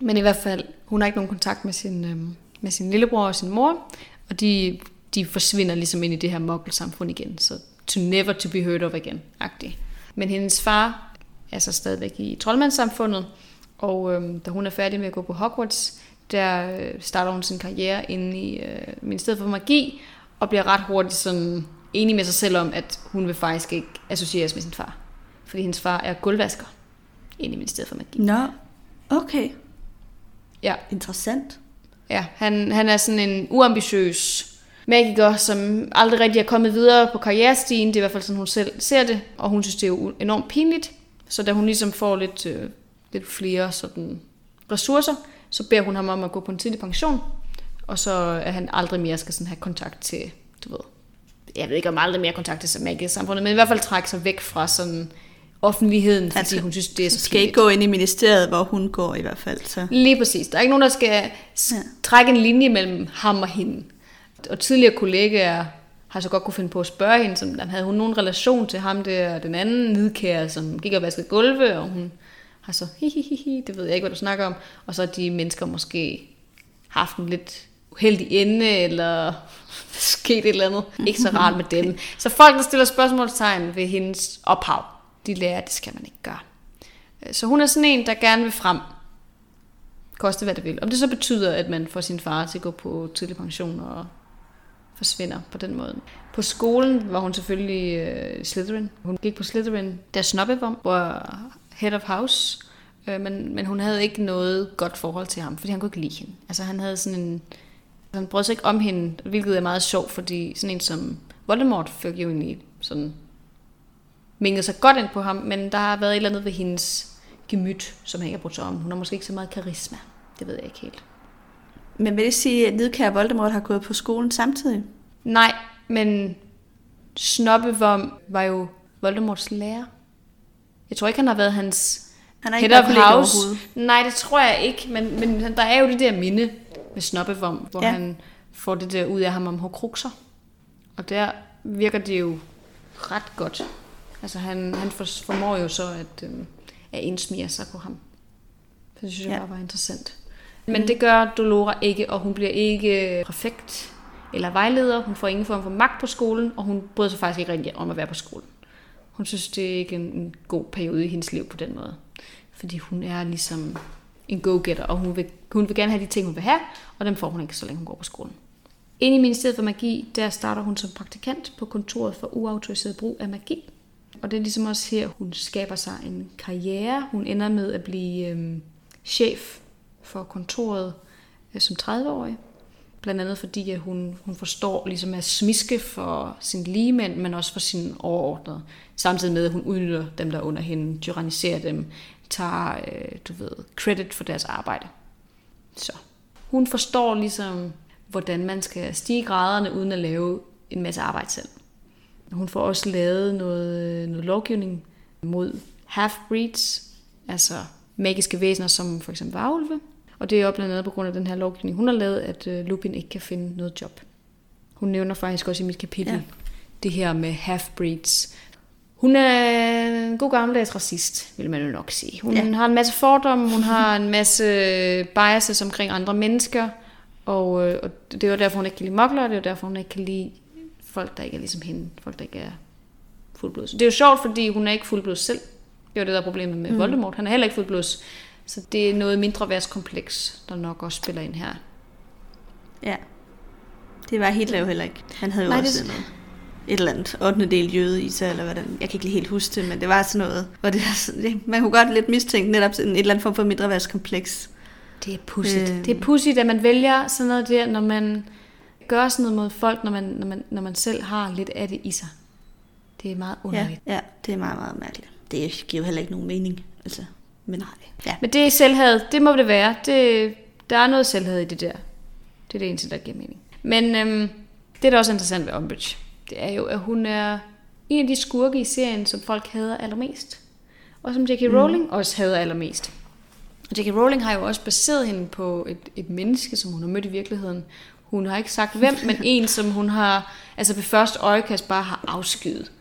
Men i hvert fald, hun har ikke nogen kontakt med sin, øh, med sin lillebror og sin mor, og de, de forsvinder ligesom ind i det her mokkelsamfund igen. Så to never to be heard of again, agtig. Men hendes far er så stadigvæk i troldmandssamfundet, og øh, da hun er færdig med at gå på Hogwarts, der øh, starter hun sin karriere inde i øh, Ministeriet for Magi, og bliver ret hurtigt sådan enig med sig selv om, at hun vil faktisk ikke associeres med sin far. Fordi hendes far er gulvvasker inde i Ministeriet for Magi. nå, okay, Ja, interessant. ja han, han er sådan en uambitiøs magiker, som aldrig rigtig er kommet videre på karrierestigen. Det er i hvert fald sådan, hun selv ser det, og hun synes, det er enormt pinligt. Så da hun ligesom får lidt, øh, lidt flere sådan ressourcer, så beder hun ham om at gå på en tidlig pension, og så er han aldrig mere skal sådan have kontakt til, du ved, jeg ved ikke om aldrig mere kontakt til samfundet, men i hvert fald trække sig væk fra sådan offentligheden, fordi Altså, hun synes, det er så skal ikke gå ind i ministeriet, hvor hun går i hvert fald. Så. Lige præcis. Der er ikke nogen, der skal Ja. trække en linje mellem ham og hende. Og tidligere kollegaer har så godt kunne finde på at spørge hende, som, om havde hun nogen relation til ham der, den anden nidkære, som gik og vaskede gulve, og hun har så, hi, hi, hi, hi, det ved jeg ikke, hvad du snakker om. Og så har de mennesker måske haft en lidt uheldig ende, eller sket et eller andet. Ikke så rart med dem. Så folk, der stiller spørgsmålstegn ved hendes ophav, de lærer, at det skal man ikke gøre. Øh, så hun er sådan en, der gerne vil frem. Koste hvad det vil. Om det så betyder, at man får sin far til at gå på tidlig pension og forsvinder på den måde. På skolen var hun selvfølgelig øh, Slytherin. Hun gik på Slytherin, der snobbevom, var head of house. Øh, men, men hun havde ikke noget godt forhold til ham, fordi han kunne ikke lide hende. Altså han havde sådan en... Han brød sig ikke om hende, hvilket er meget sjovt, fordi sådan en som Voldemort fik jo egentlig sådan minget sig godt ind på ham, men der har været et eller andet ved hendes gemyt, som han ikke har brugt sig om. Hun har måske ikke så meget karisma. Det ved jeg ikke helt. Men vil det sige, at Nidkær Voldemort har gået på skolen samtidig? Nej, men Snobbevom var jo Voldemorts lærer. Jeg tror ikke, han har været hans Han har head ikke of house. Nej, det tror jeg ikke, men, men der er jo det der minde med Snobbevom, hvor ja. Han får det der ud af ham om Horcruxer. Og der virker det jo ret godt. Altså han, han for- formår jo så at, øh, at indsmire sig på ham. Det synes jeg Ja. bare var interessant. Men det gør Dolora ikke, og hun bliver ikke præfekt eller vejleder. Hun får ingen form for magt på skolen, og hun bryder sig faktisk ikke rigtig om at være på skolen. Hun synes, det er ikke en, en god periode i hendes liv på den måde. Fordi hun er ligesom en go-getter, og hun vil, hun vil gerne have de ting, hun vil have, og dem får hun ikke, så længe hun går på skolen. Inde i Ministeriet for Magi, der starter hun som praktikant på kontoret for uautoriseret brug af magi. Og det er ligesom også her, hun skaber sig en karriere. Hun ender med at blive øh, chef for kontoret øh, som 30-årig. Blandt andet fordi, at hun, hun forstår ligesom at smiske for sin ligemænd, men også for sin overordnede. Samtidig med, at hun udnytter dem, der under hende, tyranniserer dem, tager, øh, du ved, credit for deres arbejde. Så hun forstår ligesom, hvordan man skal stige graderne, uden at lave en masse arbejde selv. Hun får også lavet noget, noget lovgivning mod half-breeds, altså magiske væsener som for eksempel varulve. Og det er jo blandt andet på grund af den her lovgivning, hun har lavet, at øh, Lupin ikke kan finde noget job. Hun nævner faktisk også i mit kapitel ja. det her med half-breeds. Hun er en god gammeldags racist, vil man jo nok sige. Hun ja. har en masse fordomme, hun har en masse biases omkring andre mennesker, og, øh, og det er jo derfor, hun ikke kan lide mokler, og det er jo derfor, hun ikke kan lide folk, der ikke er ligesom hende. Folk, der ikke er fuldblods. Det er jo sjovt, fordi hun er ikke fuldblods selv. Det er jo det, der er problemet med mm. Voldemort. Han er heller ikke fuldblods. Så det er noget mindre værtskompleks, der nok også spiller ind her. Ja. Det var Hitler jo heller ikke. Han havde jo Nej, også det... noget et eller andet 8. del jøde i sig, eller hvordan. Jeg kan ikke lige helt huske det, men det var sådan noget, hvor det, det man kunne godt lidt mistænke netop sådan et eller andet form for mindre værtskompleks. Det er pudsigt. Øh... Det er pudsigt, at man vælger sådan noget der, når man gør sådan noget mod folk, når man, når man, når man selv har lidt af det i sig. Det er meget underligt. Ja, ja det er meget, meget mærkeligt. Det giver jo heller ikke nogen mening. Altså, men, Nej. Ja. men det er selvhed. Det må det være. Det, der er noget selvhed i det der. Det er det eneste, der giver mening. Men øhm, det, der også er interessant ved Umbridge, det er jo, at hun er en af de skurke i serien, som folk hader allermest. Og som J.K. Rowling mm. også hader allermest. Og J.K. Rowling har jo også baseret hende på et, et menneske, som hun har mødt i virkeligheden. Hun har ikke sagt hvem, men en, som hun har, altså ved første øjekast bare har afskyet.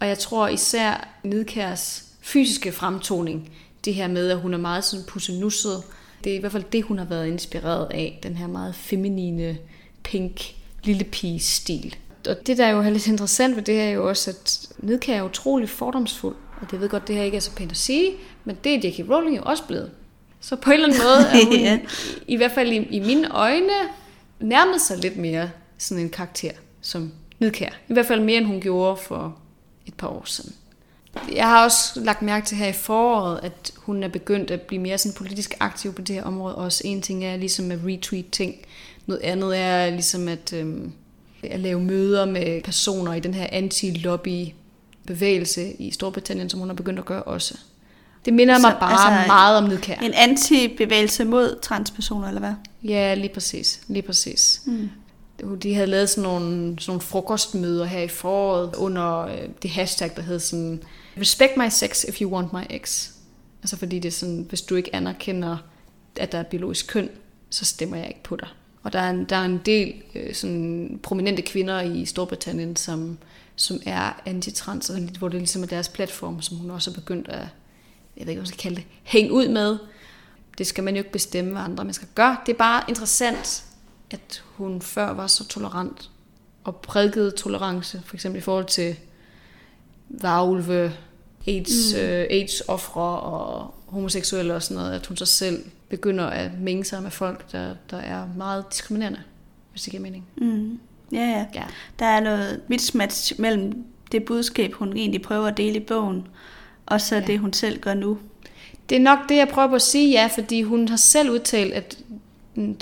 Og jeg tror især Nidkærs fysiske fremtoning, det her med, at hun er meget sådan pussenusset, det er i hvert fald det, hun har været inspireret af, den her meget feminine, pink, lille pige stil. Og det, der er jo lidt interessant ved det her, er jo også, at Nidkær er utrolig fordomsfuld. Og det ved godt, det her ikke er så pænt at sige, men det er J.K. Rowling jo også blevet. Så på en eller anden måde er hun, ja. i, i hvert fald i, i mine øjne, nærmede sig lidt mere sådan en karakter som Nidkær. I hvert fald mere, end hun gjorde for et par år siden. Jeg har også lagt mærke til her i foråret, at hun er begyndt at blive mere sådan politisk aktiv på det her område. Også en ting er ligesom at retweet ting. Noget andet er ligesom at, øhm, at lave møder med personer i den her anti-lobby bevægelse i Storbritannien, som hun har begyndt at gøre også. Det minder så, mig bare altså, meget om Nidkær. En anti-bevægelse mod transpersoner, eller hvad? Ja, lige præcis. Lige præcis. Mm. De havde lavet sådan nogle, sådan nogle frokostmøder her i foråret under øh, det hashtag, der hed sådan Respect my sex if you want my ex. Altså fordi det er sådan, hvis du ikke anerkender, at der er biologisk køn, så stemmer jeg ikke på dig. Og der er en, der er en del øh, sådan prominente kvinder i Storbritannien, som, som er antitrans, og hvor det ligesom er deres platform, som hun også er begyndt at, jeg ved ikke, hvad man skal kalde det, hænge ud med. Det skal man jo ikke bestemme, hvad andre mennesker gør. Det er bare interessant, at hun før var så tolerant og prædikede tolerance, for eksempel i forhold til varulve, AIDS, mm. øh, AIDS-offre og homoseksuelle og sådan noget, at hun så selv begynder at mænge sig med folk, der, der er meget diskriminerende, hvis det giver mening. Mm. Ja, ja, ja. Der er noget mismatch mellem det budskab, hun egentlig prøver at dele i bogen, og så ja. det, hun selv gør nu. Det er nok det, jeg prøver på at sige, ja, fordi hun har selv udtalt, at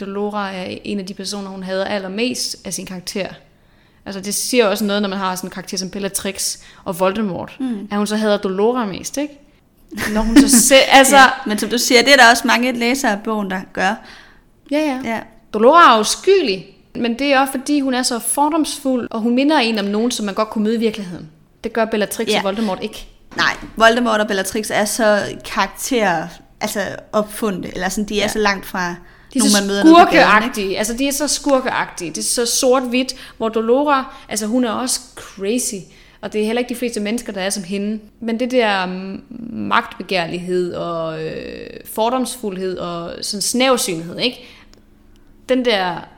Dolora er en af de personer, hun hader allermest af sin karakter. Altså det siger også noget, når man har sådan en karakter som Bellatrix og Voldemort. Mm. At hun så hader Dolora mest, ikke? Når hun så se, altså... ja, men som du siger, det er der også mange læsere af bogen, der gør. Ja, ja. ja. Dolora er uskyelig, men det er også fordi, hun er så fordomsfuld, og hun minder en om nogen, som man godt kunne møde i virkeligheden. Det gør Bellatrix ja. og Voldemort ikke. Nej, Voldemort og Bellatrix er så karakterer altså opfundne, eller sådan, de er ja. så langt fra de er så skurkeagtige, altså de er så skurkeagtige, det er så sort-hvidt, hvor Dolora, altså hun er også crazy, og det er heller ikke de fleste mennesker, der er som hende. Men det der magtbegærlighed og øh, fordomsfuldhed og sådan snævsynlighed, ikke? Den der,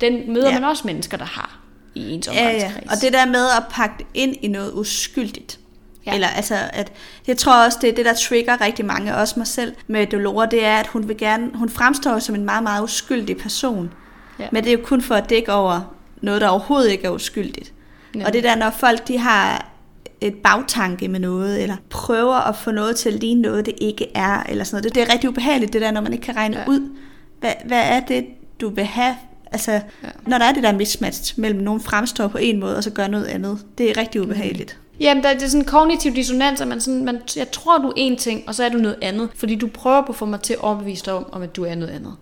den møder ja. man også mennesker, der har i ens omgangskreds. Ja, ja. Og det der med at pakke ind i noget uskyldigt. Ja. Eller altså, at jeg tror også, det er det, der trigger rigtig mange, også mig selv med Dolores, det er, at hun vil gerne, hun fremstår som en meget, meget uskyldig person. Ja. Men det er jo kun for at dække over noget, der overhovedet ikke er uskyldigt. Ja. Og det der, når folk de har et bagtanke med noget, eller prøver at få noget til at ligne noget, det ikke er, eller sådan noget. Det, det er rigtig ubehageligt, det der, når man ikke kan regne ja. ud, hvad, hvad er det, du vil have Altså, ja. når der er det der mismatch mellem nogen fremstår på en måde, og så gør noget andet, det er rigtig ubehageligt. Mm. Jamen, der, det er sådan en kognitiv dissonans, at man sådan, man, jeg tror, du er en ting, og så er du noget andet. Fordi du prøver på at få mig til at overbevise dig om, om at du er noget andet.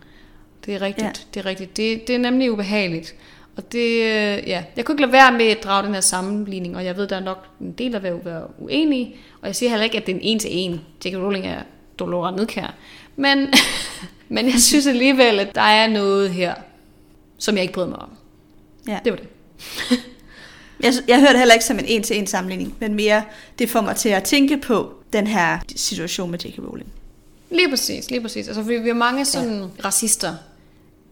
Det er rigtigt, ja. det er rigtigt. Det, det er nemlig ubehageligt. Og det, øh, ja, jeg kunne ikke lade være med at drage den her sammenligning, og jeg ved, der er nok en del, der vil være uenige, og jeg siger heller ikke, at det er en en til en. J.K. Rowling er Dolores Nedkær. Men, men jeg synes alligevel, at der er noget her, som jeg ikke bryder mig om. Ja. Det var det. jeg, jeg hørte heller ikke som en en-til-en sammenligning, men mere, det får mig til at tænke på den her situation med J.K. Rowling. Lige præcis, lige præcis. Altså, fordi vi har mange sådan ja. racister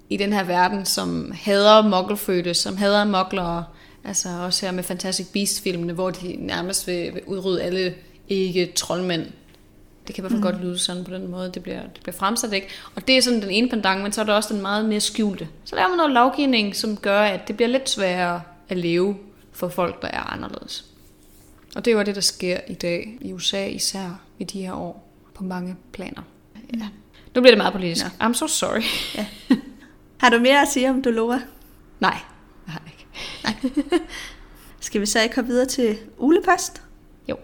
i den her verden, som hader mokkelfødte, som hader moklere. Altså også her med Fantastic Beasts-filmene, hvor de nærmest vil, vil udrydde alle ikke troldmænd det kan i hvert fald mm. godt lyde sådan på den måde, det bliver, det bliver fremsat, ikke? Og det er sådan den ene pendant, men så er der også den meget mere skjulte. Så laver man noget lovgivning, som gør, at det bliver lidt sværere at leve for folk, der er anderledes. Og det er jo det, der sker i dag i USA, især i de her år, på mange planer. Ja. Nu bliver det meget politisk. Ja. I'm so sorry. Ja. Har du mere at sige om Dolores? Nej, jeg har ikke. Nej. Skal vi så ikke komme videre til ulepost? Jo.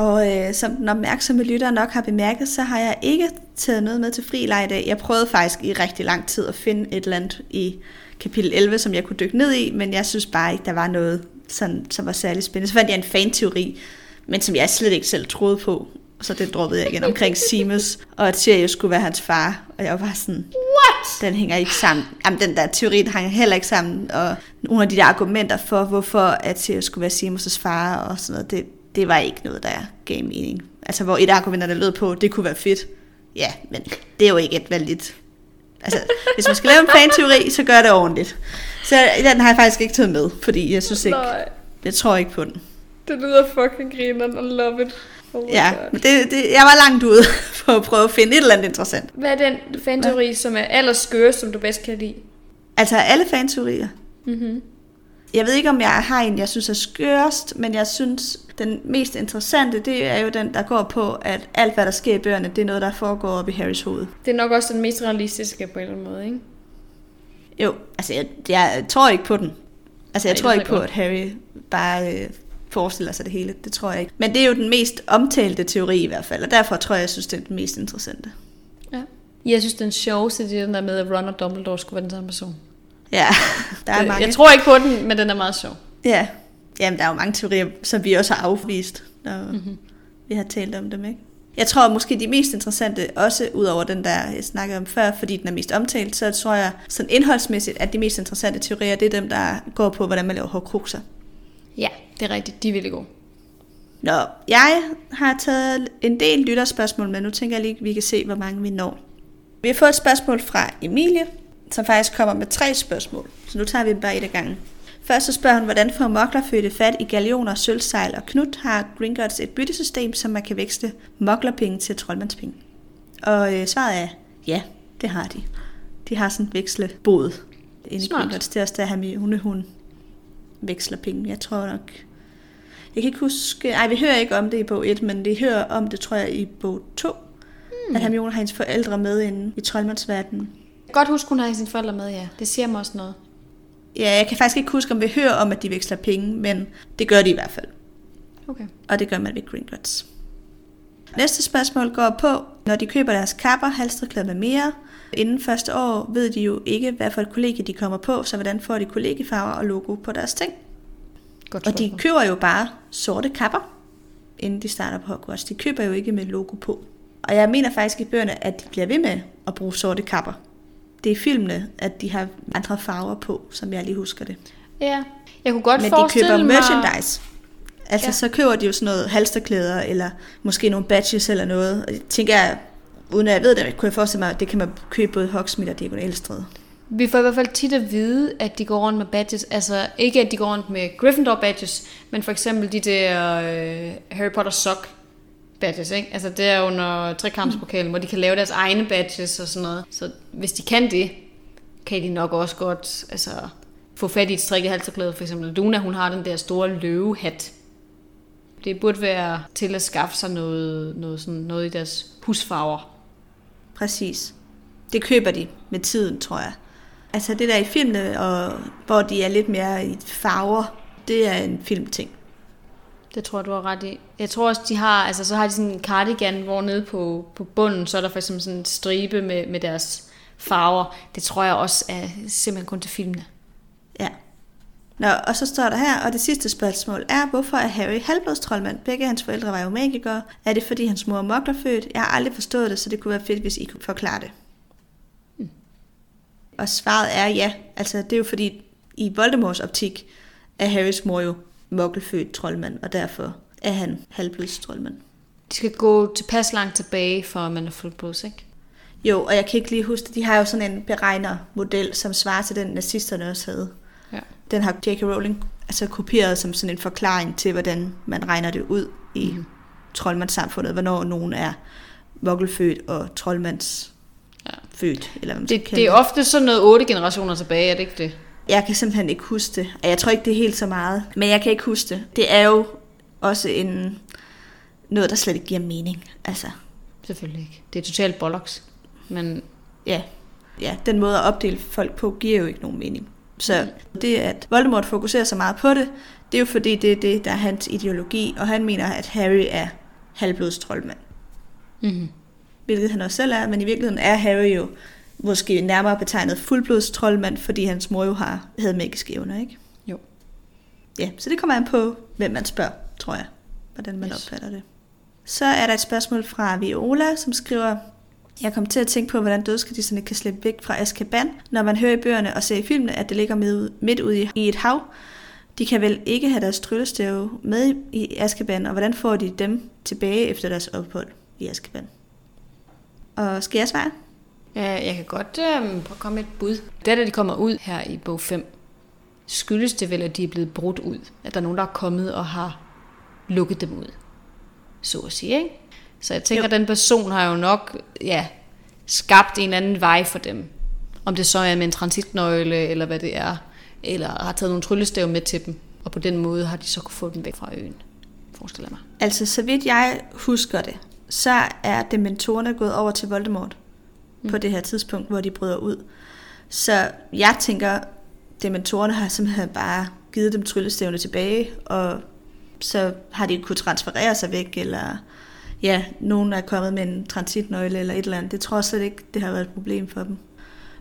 Og øh, som den opmærksomme lytter nok har bemærket, så har jeg ikke taget noget med til fri i dag. Jeg prøvede faktisk i rigtig lang tid at finde et eller andet i kapitel 11, som jeg kunne dykke ned i, men jeg synes bare ikke, der var noget, sådan, som var særlig spændende. Så fandt jeg en fan-teori, men som jeg slet ikke selv troede på. Så det droppede jeg igen omkring Simus, og at Sirius skulle være hans far. Og jeg var bare sådan, What? Den hænger ikke sammen. Jamen, den der teori, den hænger heller ikke sammen. Og nogle af de der argumenter for, hvorfor at Sirius skulle være Simus' far og sådan noget, det, det var ikke noget, der gav mening. Altså, hvor et argument, der lød på, det kunne være fedt. Ja, men det er jo ikke et vældigt... Altså, hvis man skal lave en fanteori, så gør det ordentligt. Så den har jeg faktisk ikke taget med, fordi jeg synes ikke... Nej. Jeg tror ikke på den. Det lyder fucking grineren, I love it. Oh ja, God. men det, det, jeg var langt ude for at prøve at finde et eller andet interessant. Hvad er den fanteori, ja. som er allerskøre, som du bedst kan lide? Altså alle fanteorier? Mhm. Jeg ved ikke, om jeg har en, jeg synes er skørest, men jeg synes, den mest interessante, det er jo den, der går på, at alt, hvad der sker i bøgerne, det er noget, der foregår op i Harrys hoved. Det er nok også den mest realistiske på en eller anden måde, ikke? Jo, altså jeg, jeg tror ikke på den. Altså jeg Ej, tror ikke på, godt. at Harry bare øh, forestiller sig det hele. Det tror jeg ikke. Men det er jo den mest omtalte teori i hvert fald, og derfor tror jeg, jeg synes, det er den mest interessante. Ja. Jeg synes, den sjoveste, det er den der med, at Ron og Dumbledore skulle være den samme person. Ja, der er mange. Jeg tror ikke på den, men den er meget sjov. Ja, Jamen, der er jo mange teorier, som vi også har afvist, når mm-hmm. vi har talt om dem, ikke? Jeg tror måske de mest interessante, også ud over den der, jeg snakkede om før, fordi den er mest omtalt, så tror jeg sådan indholdsmæssigt, at de mest interessante teorier, det er dem, der går på, hvordan man laver hårdkrukser. Ja, det er rigtigt. De er virkelig gode. Nå, jeg har taget en del lytterspørgsmål, men nu tænker jeg lige, at vi kan se, hvor mange vi når. Vi har fået et spørgsmål fra Emilie, som faktisk kommer med tre spørgsmål. Så nu tager vi dem bare et af gangen. Først så spørger hun, hvordan får moklerfødte fat i galioner, sølvsejl og knut? Har Gringotts et byttesystem, som man kan veksle moklerpenge til troldmandspenge? Og øh, svaret er, ja, det har de. De har sådan et vekslebod inde i Gringotts. Det er også der, Hermione, hun veksler penge. Jeg tror nok... Jeg kan ikke huske... Nej, vi hører ikke om det i bog 1, men vi hører om det, tror jeg, i bog 2. Hmm. At Hermione har hendes forældre med inde i troldmandsverdenen. Godt huske, hun har sine forældre med, ja. Det siger mig også noget. Ja, jeg kan faktisk ikke huske, om vi hører om, at de veksler penge, men det gør de i hvert fald. Okay. Og det gør man ved Gringotts. Næste spørgsmål går på, når de køber deres kapper, halstreklæder med mere. Inden første år ved de jo ikke, hvad for et kollegie de kommer på, så hvordan får de kollegiefarver og logo på deres ting. Godt og de køber jo bare sorte kapper, inden de starter på Hogwarts. De køber jo ikke med logo på. Og jeg mener faktisk i bøgerne, at de bliver ved med at bruge sorte kapper det er filmene, at de har andre farver på, som jeg lige husker det. Ja, jeg kunne godt Men forestille de køber mig... merchandise. Altså, ja. så køber de jo sådan noget halsterklæder, eller måske nogle badges eller noget. Og jeg tænker jeg, uden at jeg ved det, kunne jeg forestille mig, at det kan man købe både Hogsmeade og Elstred. Vi får i hvert fald tit at vide, at de går rundt med badges. Altså ikke, at de går rundt med Gryffindor badges, men for eksempel de der øh, Harry Potter sock badges, ikke? Altså det er under trekampspokalen, mm. hvor de kan lave deres egne badges og sådan noget. Så hvis de kan det, kan de nok også godt altså, få fat i et strikket halserklæde. For eksempel Luna, hun har den der store løvehat. Det burde være til at skaffe sig noget, noget, sådan, noget i deres husfarver. Præcis. Det køber de med tiden, tror jeg. Altså det der i filmene, og, hvor de er lidt mere i farver, det er en filmting. Det tror du har ret i. Jeg tror også, de har, altså så har de sådan en cardigan, hvor nede på, på bunden, så er der for eksempel sådan en stribe med, med deres farver. Det tror jeg også er simpelthen kun til filmene. Ja. Nå, og så står der her, og det sidste spørgsmål er, hvorfor er Harry halvblodstrolmand? Begge hans forældre var jo magikere. Er det fordi hans mor er moklerfødt? Jeg har aldrig forstået det, så det kunne være fedt, hvis I kunne forklare det. Mm. Og svaret er ja. Altså, det er jo fordi, i Voldemorts optik er Harrys mor jo mokkelfødt troldmand, og derfor er han halvblodstrolmand. De skal gå tilpas langt tilbage, for at man er fuldblods, ikke? Jo, og jeg kan ikke lige huske. De har jo sådan en beregnermodel, som svarer til den, nazisterne også havde. Ja. Den har J.K. Rowling altså kopieret som sådan en forklaring til, hvordan man regner det ud i mm. troldmandssamfundet, hvornår nogen er mokkelfødt og troldmands ja. født. Eller hvad man det, det er ofte sådan noget otte generationer tilbage, er det ikke det? Jeg kan simpelthen ikke huske det, og jeg tror ikke, det er helt så meget. Men jeg kan ikke huske det. Det er jo også en, noget, der slet ikke giver mening. Altså. Selvfølgelig ikke. Det er totalt bollocks. Men ja, ja, den måde at opdele folk på, giver jo ikke nogen mening. Så det, at Voldemort fokuserer så meget på det, det er jo fordi, det er det, der er hans ideologi, og han mener, at Harry er halvblodstrolmand. Mm-hmm. Hvilket han også selv er, men i virkeligheden er Harry jo måske nærmere betegnet fuldblodstrolmand, fordi hans mor jo har, havde magiske evner, ikke? Jo. Ja, så det kommer an på, hvem man spørger, tror jeg, hvordan man yes. opfatter det. Så er der et spørgsmål fra Viola, som skriver, jeg kom til at tænke på, hvordan dødskadisterne kan slippe væk fra Azkaban, når man hører i bøgerne og ser i filmene, at det ligger midt ude i et hav. De kan vel ikke have deres tryllestave med i Azkaban, og hvordan får de dem tilbage efter deres ophold i Azkaban? Og skal jeg svare? Ja, jeg kan godt øh, prøve at komme med et bud. Det da de kommer ud her i bog 5, skyldes det vel, at de er blevet brudt ud. At der er nogen, der er kommet og har lukket dem ud. Så at sige, ikke? Så jeg tænker, jo. at den person har jo nok ja, skabt en anden vej for dem. Om det så er med en transitnøgle, eller hvad det er. Eller har taget nogle tryllestav med til dem. Og på den måde har de så kunne få dem væk fra øen. Forestiller jeg mig. Altså, så vidt jeg husker det, så er dementorerne gået over til Voldemort mm. på det her tidspunkt, hvor de bryder ud. Så jeg tænker, dementorerne har simpelthen bare givet dem tryllestævne tilbage, og så har de kunnet transferere sig væk, eller ja, nogen er kommet med en transitnøgle eller et eller andet. Det tror jeg slet ikke, det har været et problem for dem.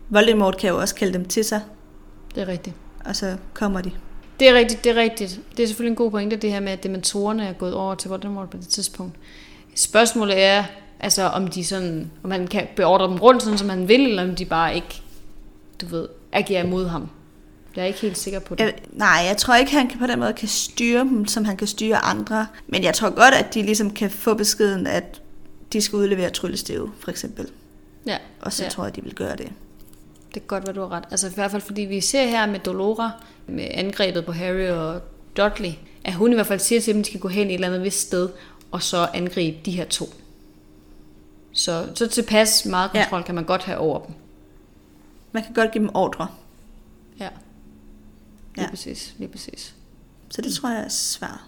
Voldemort kan jo også kalde dem til sig. Det er rigtigt. Og så kommer de. Det er rigtigt, det er rigtigt. Det er selvfølgelig en god pointe, det her med, at dementorerne er gået over til Voldemort på det tidspunkt. Spørgsmålet er, altså om de sådan, om han kan beordre dem rundt, sådan som han vil, eller om de bare ikke, du ved, agerer imod ham. Jeg er ikke helt sikker på det. Jeg, nej, jeg tror ikke, han kan på den måde kan styre dem, som han kan styre andre. Men jeg tror godt, at de ligesom kan få beskeden, at de skal udlevere tryllestave, for eksempel. Ja. Og så ja. tror jeg, de vil gøre det. Det kan godt være, du har ret. Altså i hvert fald, fordi vi ser her med Dolora, med angrebet på Harry og Dudley, at hun i hvert fald siger til dem, at de skal gå hen et eller andet vist sted, og så angribe de her to. Så, så tilpas meget kontrol ja. kan man godt have over dem. Man kan godt give dem ordre. Ja. Lige ja. præcis, lige præcis. Så det tror jeg er svaret.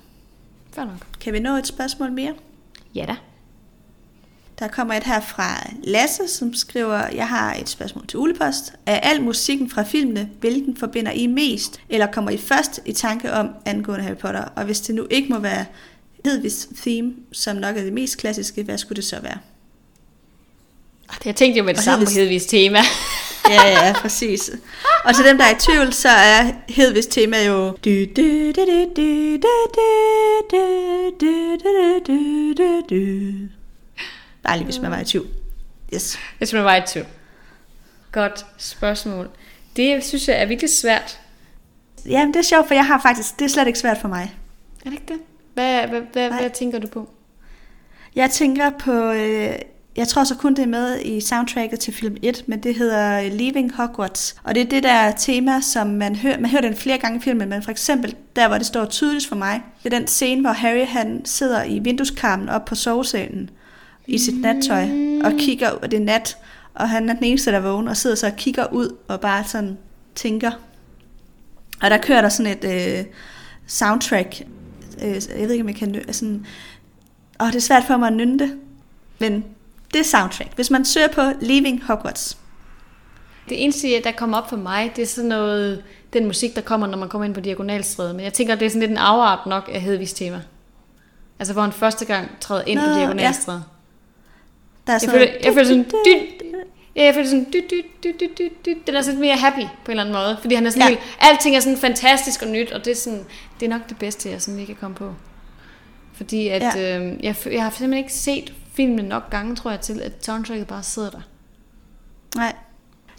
Fair nok. Kan vi nå et spørgsmål mere? Ja da. Der kommer et her fra Lasse, som skriver, jeg har et spørgsmål til Ulepost. Er al musikken fra filmene, hvilken forbinder I mest, eller kommer I først i tanke om angående Harry Potter? Og hvis det nu ikke må være Hedvigs theme, som nok er det mest klassiske, hvad skulle det så være? Jeg tænkte jo med det og samme på Hedvigs tema. ja, ja, præcis. Og til dem, der er i tvivl, så er Hedvigs tema jo... Bare lige, hvis man var i tvivl. Yes. Hvis man var i tvivl. Godt spørgsmål. Det synes jeg er virkelig svært. Jamen, det er sjovt, for jeg har faktisk... Det er slet ikke svært for mig. Er det ikke det? Hvad, hvad, hvad, hvad tænker du på? Jeg tænker på... Øh, jeg tror så kun, det er med i soundtracket til film 1, men det hedder øh, Leaving Hogwarts. Og det er det der tema, som man hører, man hører den flere gange i filmen, men for eksempel der, hvor det står tydeligt for mig, det er den scene, hvor Harry han sidder i vindueskarmen op på sovesalen i sit nattøj og kigger, og det er nat, og han er den eneste, der vågen, og sidder så og kigger ud og bare sådan tænker. Og der kører der sådan et øh, soundtrack, øh, jeg ved ikke, om jeg kan... Sådan, åh, det er svært for mig at nynde det, men det er soundtrack. Hvis man søger på Leaving Hogwarts. Det eneste, der kommer op for mig, det er sådan noget, den musik, der kommer, når man kommer ind på Diagonalstræde. Men jeg tænker, det er sådan lidt en afart nok af Hedvigs tema. Altså, hvor han første gang træder ind Nå, på Diagonalstræde. Ja. Der er sådan jeg, føler, jeg føler sådan... Dyt, Ja, jeg føler sådan, dyt, dyt, dyt, dyt, dyt, dyt. den er sådan mere happy på en eller anden måde, fordi han er sådan ja. helt, alting er sådan fantastisk og nyt, og det er, sådan, det er nok det bedste, jeg sådan lige kan komme på. Fordi at, ja. øh, jeg, jeg har simpelthen ikke set filmen nok gange, tror jeg, til at soundtracket bare sidder der. Nej.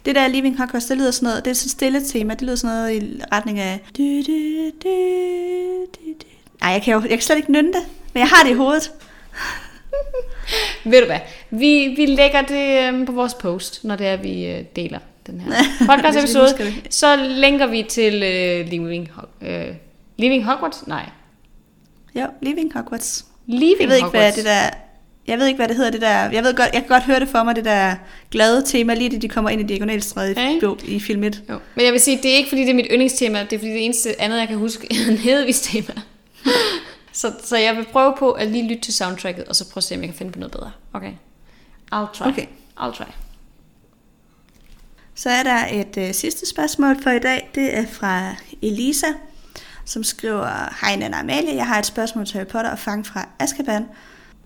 Det der Living Hogwarts, det lyder sådan noget, det er sådan et stille tema, det lyder sådan noget i retning af... Nej, jeg kan jo jeg kan slet ikke nynne det, men jeg har det i hovedet. Ved du hvad, vi, vi lægger det øhm, på vores post, når det er, vi øh, deler den her podcast episode. så linker vi til uh, Living, uh, Living Hogwarts? Nej. Jo, Living Hogwarts. Living jeg ved ikke, Hogwarts. hvad det der jeg ved ikke, hvad det hedder, det der, jeg ved godt, jeg kan godt høre det for mig, det der glade tema, lige da de kommer ind i diagonalstræde okay. i, i film 1. Jo. Men jeg vil sige, det er ikke fordi, det er mit yndlingstema, det er fordi, det eneste andet, jeg kan huske, er en hedvis tema. så, så jeg vil prøve på at lige lytte til soundtracket, og så prøve at se, om jeg kan finde på noget bedre. Okay. I'll try. Okay. I'll try. Så er der et øh, sidste spørgsmål for i dag. Det er fra Elisa, som skriver, Hej Nana Amalie, jeg har et spørgsmål til Harry Potter og Fang fra Azkaban.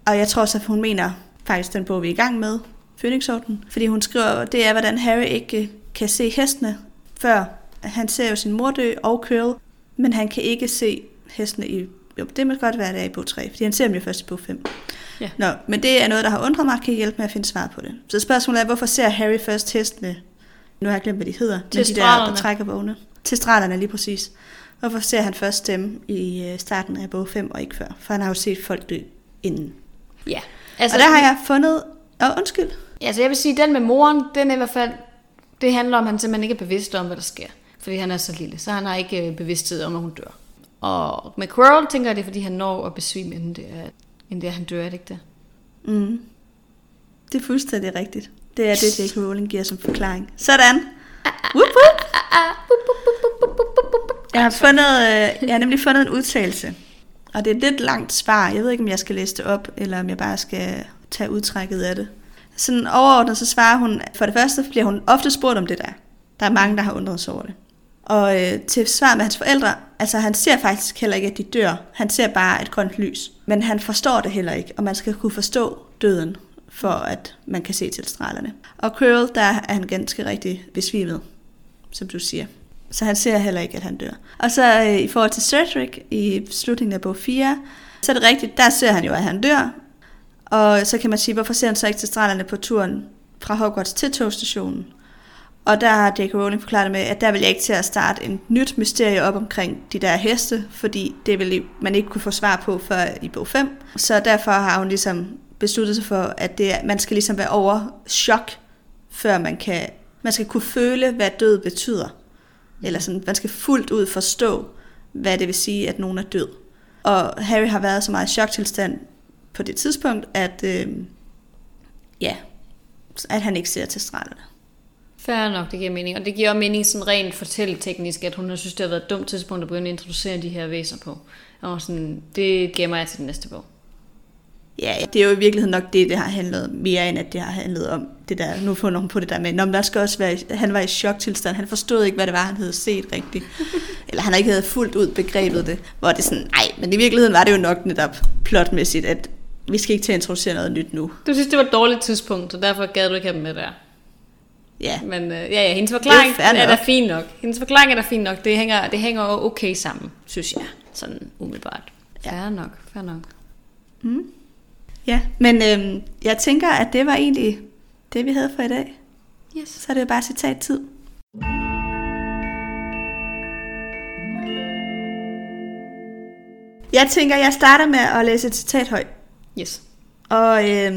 Og jeg tror så, at hun mener faktisk den bog, vi er i gang med, Phoenixorden. Fordi hun skriver, det er, hvordan Harry ikke kan se hestene, før han ser jo sin mor dø og Curl, men han kan ikke se hestene i... Jo, det må godt være, det er i bog 3, fordi han ser dem jo først i bog 5. Ja. Nå, men det er noget, der har undret mig, kan hjælpe med at finde svar på det. Så spørgsmålet er, hvorfor ser Harry først hestene? Nu har jeg glemt, hvad de hedder. Til de der, der trækker vogne. Til straterne, lige præcis. Hvorfor ser han først dem i øh, starten af bog 5 og ikke før? For han har jo set folk dø inden. Ja. Altså, og der har jeg fundet... Åh, oh, undskyld. Altså jeg vil sige, den med moren, den er i hvert fald... Det handler om, at han simpelthen ikke er bevidst om, hvad der sker. Fordi han er så lille, så han har ikke øh, bevidsthed om, at hun dør. Og med Quirrell tænker jeg, det er, fordi han når at besvime, inden det er, inden det er, han dør, er det ikke det? Mm. Det er fuldstændig rigtigt. Det er det, J.K. Rowling giver som forklaring. Sådan. Whoop, whoop. Jeg har, fundet, øh, jeg har nemlig fundet en udtalelse og det er et lidt langt svar. Jeg ved ikke, om jeg skal læse det op, eller om jeg bare skal tage udtrækket af det. Sådan overordnet, så svarer hun, for det første bliver hun ofte spurgt om det der. Der er mange, der har undret sig over det. Og øh, til svar med hans forældre, altså han ser faktisk heller ikke, at de dør. Han ser bare et grønt lys. Men han forstår det heller ikke, og man skal kunne forstå døden, for at man kan se til strålerne. Og Curl, der er han ganske rigtig besvimet, som du siger. Så han ser heller ikke, at han dør. Og så øh, i forhold til Cedric i slutningen af bog 4, så er det rigtigt, der ser han jo, at han dør. Og så kan man sige, hvorfor ser han så ikke til stranderne på turen fra Hogwarts til togstationen? Og der har J.K. Rowling forklaret det med, at der vil jeg ikke til at starte en nyt mysterie op omkring de der heste, fordi det vil man ikke kunne få svar på før i bog 5. Så derfor har hun ligesom besluttet sig for, at det, man skal ligesom være over chok, før man kan, man skal kunne føle, hvad død betyder. Eller sådan, man skal fuldt ud forstå, hvad det vil sige, at nogen er død. Og Harry har været så meget i choktilstand på det tidspunkt, at, øh, ja, at han ikke ser til straterne. Fair nok, det giver mening. Og det giver også mening sådan rent fortælleteknisk, at hun har synes, det har været et dumt tidspunkt at begynde at introducere de her væsener på. Og sådan, det gemmer jeg til den næste bog. Ja, det er jo i virkeligheden nok det, det har handlet mere, end at det har handlet om det der, nu får nogen på det der med, Nå, der skal også være, han var i choktilstand, han forstod ikke, hvad det var, han havde set rigtigt. Eller han ikke havde fuldt ud begrebet det, hvor det er sådan, nej, men i virkeligheden var det jo nok netop plotmæssigt, at vi skal ikke til at introducere noget nyt nu. Du synes, det var et dårligt tidspunkt, så derfor gad du ikke have med der. Ja. Men øh, ja, ja, hendes forklaring er, er da fin nok. Hendes forklaring er da fin nok. Det hænger, det hænger okay sammen, synes jeg. Sådan umiddelbart. Ja. Fair nok, fair nok. Mm. Ja, men øh, jeg tænker, at det var egentlig det, vi havde for i dag. Yes. Så er det jo bare citat-tid. Jeg tænker, jeg starter med at læse et citat højt. Yes. Og øh,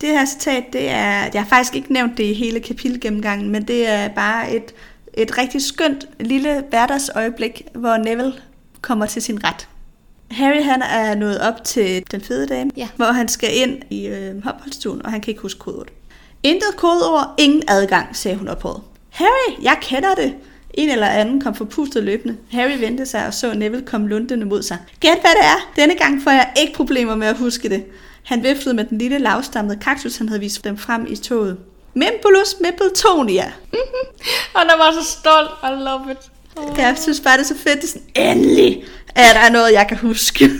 Det her citat, det er, jeg har faktisk ikke nævnt det i hele kapitelgennemgangen, men det er bare et, et rigtig skønt lille hverdagsøjeblik, hvor Neville kommer til sin ret. Harry han er nået op til den fede dame, Ja. hvor han skal ind i øh, opholdsstuen, og han kan ikke huske kodeordet. Intet kodeord, ingen adgang, sagde hun ophøjet. Harry, jeg kender det. En eller anden kom forpustet løbende. Harry vendte sig og så Neville komme lundende mod sig. Gæt hvad det er. Denne gang får jeg ikke problemer med at huske det. Han viftede med den lille lavstammede kaktus, han havde vist dem frem i toget. Mimpulus Mippletonia. Og der var så stolt. I love it. Oh. Jeg synes bare, det er så fedt. Det er sådan, endelig er der noget, jeg kan huske.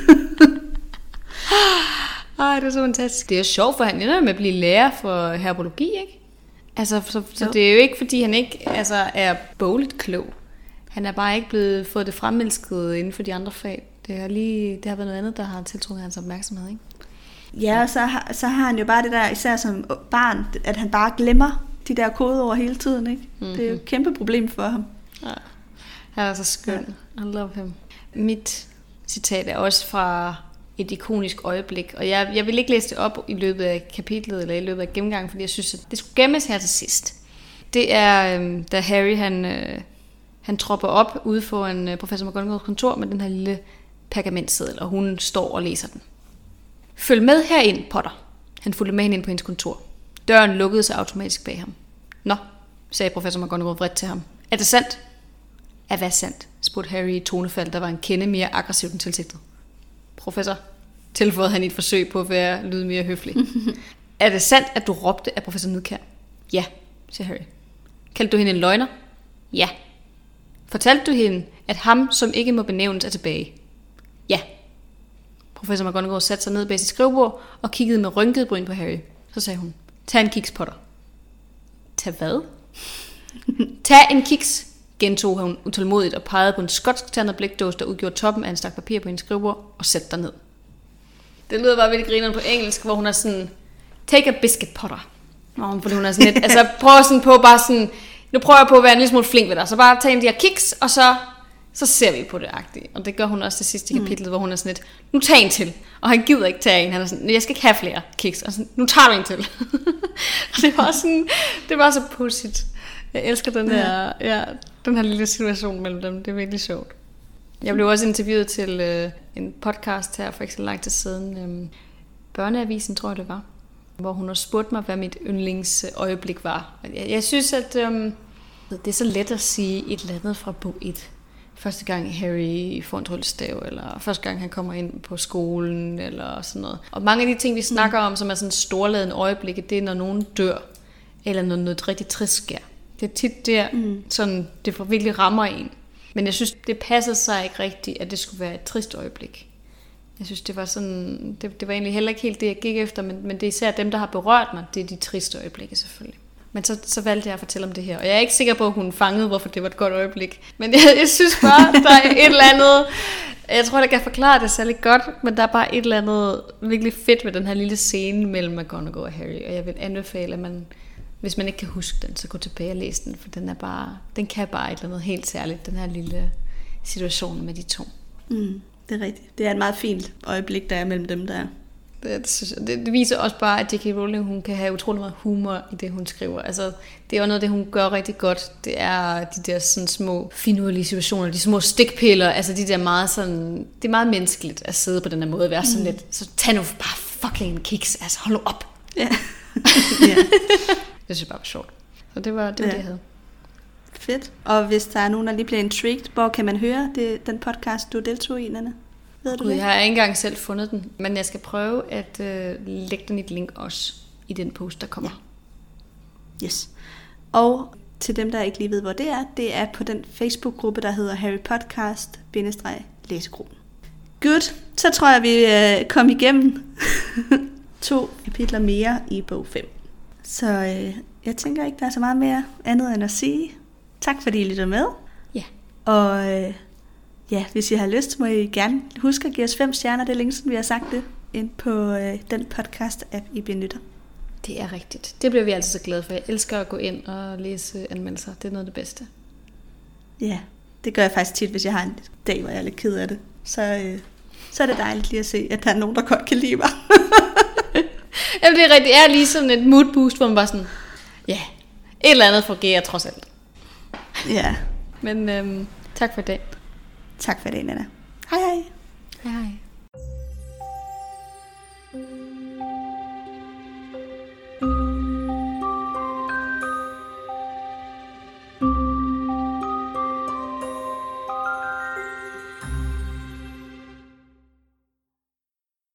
Ej, det er så fantastisk. Det er jo sjovt, for han ender med at blive lærer for herbologi, ikke? Altså, så, så det er jo ikke, fordi han ikke altså, er bogligt klog. Han er bare ikke blevet fået det fremelsket inden for de andre fag. Det har, lige, det har været noget andet, der har tiltrukket hans opmærksomhed, ikke? ja, og så har, så har han jo bare det der, især som barn, at han bare glemmer de der kodeord hele tiden. Ikke? Mm-hmm. Det er jo et kæmpe problem for ham. Ja. Han er så skøn. I love him. Mit citat er også fra et ikonisk øjeblik, og jeg, jeg vil ikke læse det op i løbet af kapitlet eller i løbet af gennemgangen, fordi jeg synes, at det skulle gemmes her til sidst. Det er, øhm, da Harry han, øh, han tropper op ude foran øh, professor McGonagalls kontor med den her lille pergamentseddel, og hun står og læser den. Følg med herind, Potter. Han fulgte med hende ind på hendes kontor. Døren lukkede sig automatisk bag ham. Nå, sagde professor McGonagall vredt til ham. Er det sandt? Er hvad sandt? spurgte Harry i tonefald, der var en kende mere aggressivt end tilsigtet. Professor, tilføjede han i et forsøg på at være lyde mere høflig. er det sandt, at du råbte af professor Nidkær? Ja, siger Harry. Kaldte du hende en løgner? Ja. Fortalte du hende, at ham, som ikke må benævnes, er tilbage? Ja. Professor McGonagall satte sig ned bag sit skrivebord og kiggede med rynkede bryn på Harry. Så sagde hun, tag en kiks, Potter. Tag hvad? Tag en kiks, gentog hun utålmodigt og pegede på en skotsk tandet blikdåse, der udgjorde toppen af en stak papir på hendes skrivebord, og sætte dig ned. Det lyder bare virkelig grineren på engelsk, hvor hun er sådan, take a biscuit, Potter. Nå, fordi hun er sådan lidt, altså prøv sådan på bare sådan, nu prøver jeg på at være en lille smule flink ved dig, så bare tag en af de her kiks, og så, så ser vi på det agtigt. Og det gør hun også det sidste kapitel, hvor hun er sådan lidt, nu tag en til. Og han gider ikke tage en, han er sådan, jeg skal ikke have flere kiks, og sådan, nu tager du en til. og det var sådan, det var så pudsigt. Jeg elsker den her, ja, den her lille situation mellem dem, det er virkelig sjovt. Jeg blev også interviewet til øh, en podcast her for ikke så lang tid siden. Øhm, Børneavisen, tror jeg det var. Hvor hun har spurgt mig, hvad mit yndlingsøjeblik var. Jeg, jeg synes, at øhm, det er så let at sige et eller andet fra bog 1. Første gang Harry får en tryllestav, eller første gang han kommer ind på skolen, eller sådan noget. Og mange af de ting, vi snakker om, som er sådan storladende øjeblikke, det er, når nogen dør, eller når noget rigtig trist sker. Det er tit der, mm. sådan, det for virkelig rammer en. Men jeg synes, det passede sig ikke rigtigt, at det skulle være et trist øjeblik. Jeg synes, det var sådan, det, det var egentlig heller ikke helt det, jeg gik efter, men, men det er især dem, der har berørt mig, det er de triste øjeblikke selvfølgelig. Men så, så valgte jeg at fortælle om det her, og jeg er ikke sikker på, at hun fangede, hvorfor det var et godt øjeblik. Men jeg, jeg synes bare, der er et eller andet, jeg tror, jeg kan forklare det særlig godt, men der er bare et eller andet virkelig fedt ved den her lille scene mellem McGonagall og Harry, og jeg vil anbefale, at man, hvis man ikke kan huske den, så gå tilbage og læse den, for den er bare, den kan bare et eller andet helt særligt, den her lille situation med de to. Mm, det er rigtigt. Det er et meget fint øjeblik, der er mellem dem, der er. Det, det, synes jeg, det, det viser også bare, at J.K. Rowling hun kan have utrolig meget humor i det, hun skriver. Altså, det er jo noget det, hun gør rigtig godt. Det er de der sådan små finurlige situationer, de små stikpiller, altså de der meget sådan... Det er meget menneskeligt at sidde på den her måde og være sådan mm. lidt... Så tag nu bare fucking kiks, altså hold nu op. Ja. ja. Det synes jeg bare var sjovt. Så det var det, var Ja. det jeg havde. Fedt. Og hvis der er nogen, der lige bliver intrigued, hvor kan man høre det, den podcast, du deltog i, Nanne? Ved du Gud, det? jeg har ikke engang selv fundet den, men jeg skal prøve at øh, lægge den et link også i den post, der kommer. Yes. Og til dem, der ikke lige ved, hvor det er, det er på den Facebook-gruppe, der hedder Harry Podcast-læsegruppen. Good. Så tror jeg, vi øh, kom igennem to kapitler mere i bog 5. Så øh, jeg tænker ikke, der er så meget mere andet end at sige tak, fordi I lytter med. Ja. Og øh, ja, hvis I har lyst, må I gerne huske at give os fem stjerner. Det er længe siden, vi har sagt det, ind på øh, den podcast-app, I benytter. Det er rigtigt. Det bliver vi altid så glade for. Jeg elsker at gå ind og læse anmeldelser. Det er noget af det bedste. Ja, det gør jeg faktisk tit, hvis jeg har en dag, hvor jeg er lidt ked af det. Så, øh, så er det dejligt lige at se, at der er nogen, der godt kan lide mig. Jamen, det er rigtigt. Jeg er lige sådan et mood boost, hvor man bare sådan, ja, yeah, et eller andet fungerer trods alt. Ja. Men øhm, tak for i dag. Tak for i dag, Nana. Hej hej. Hej hej.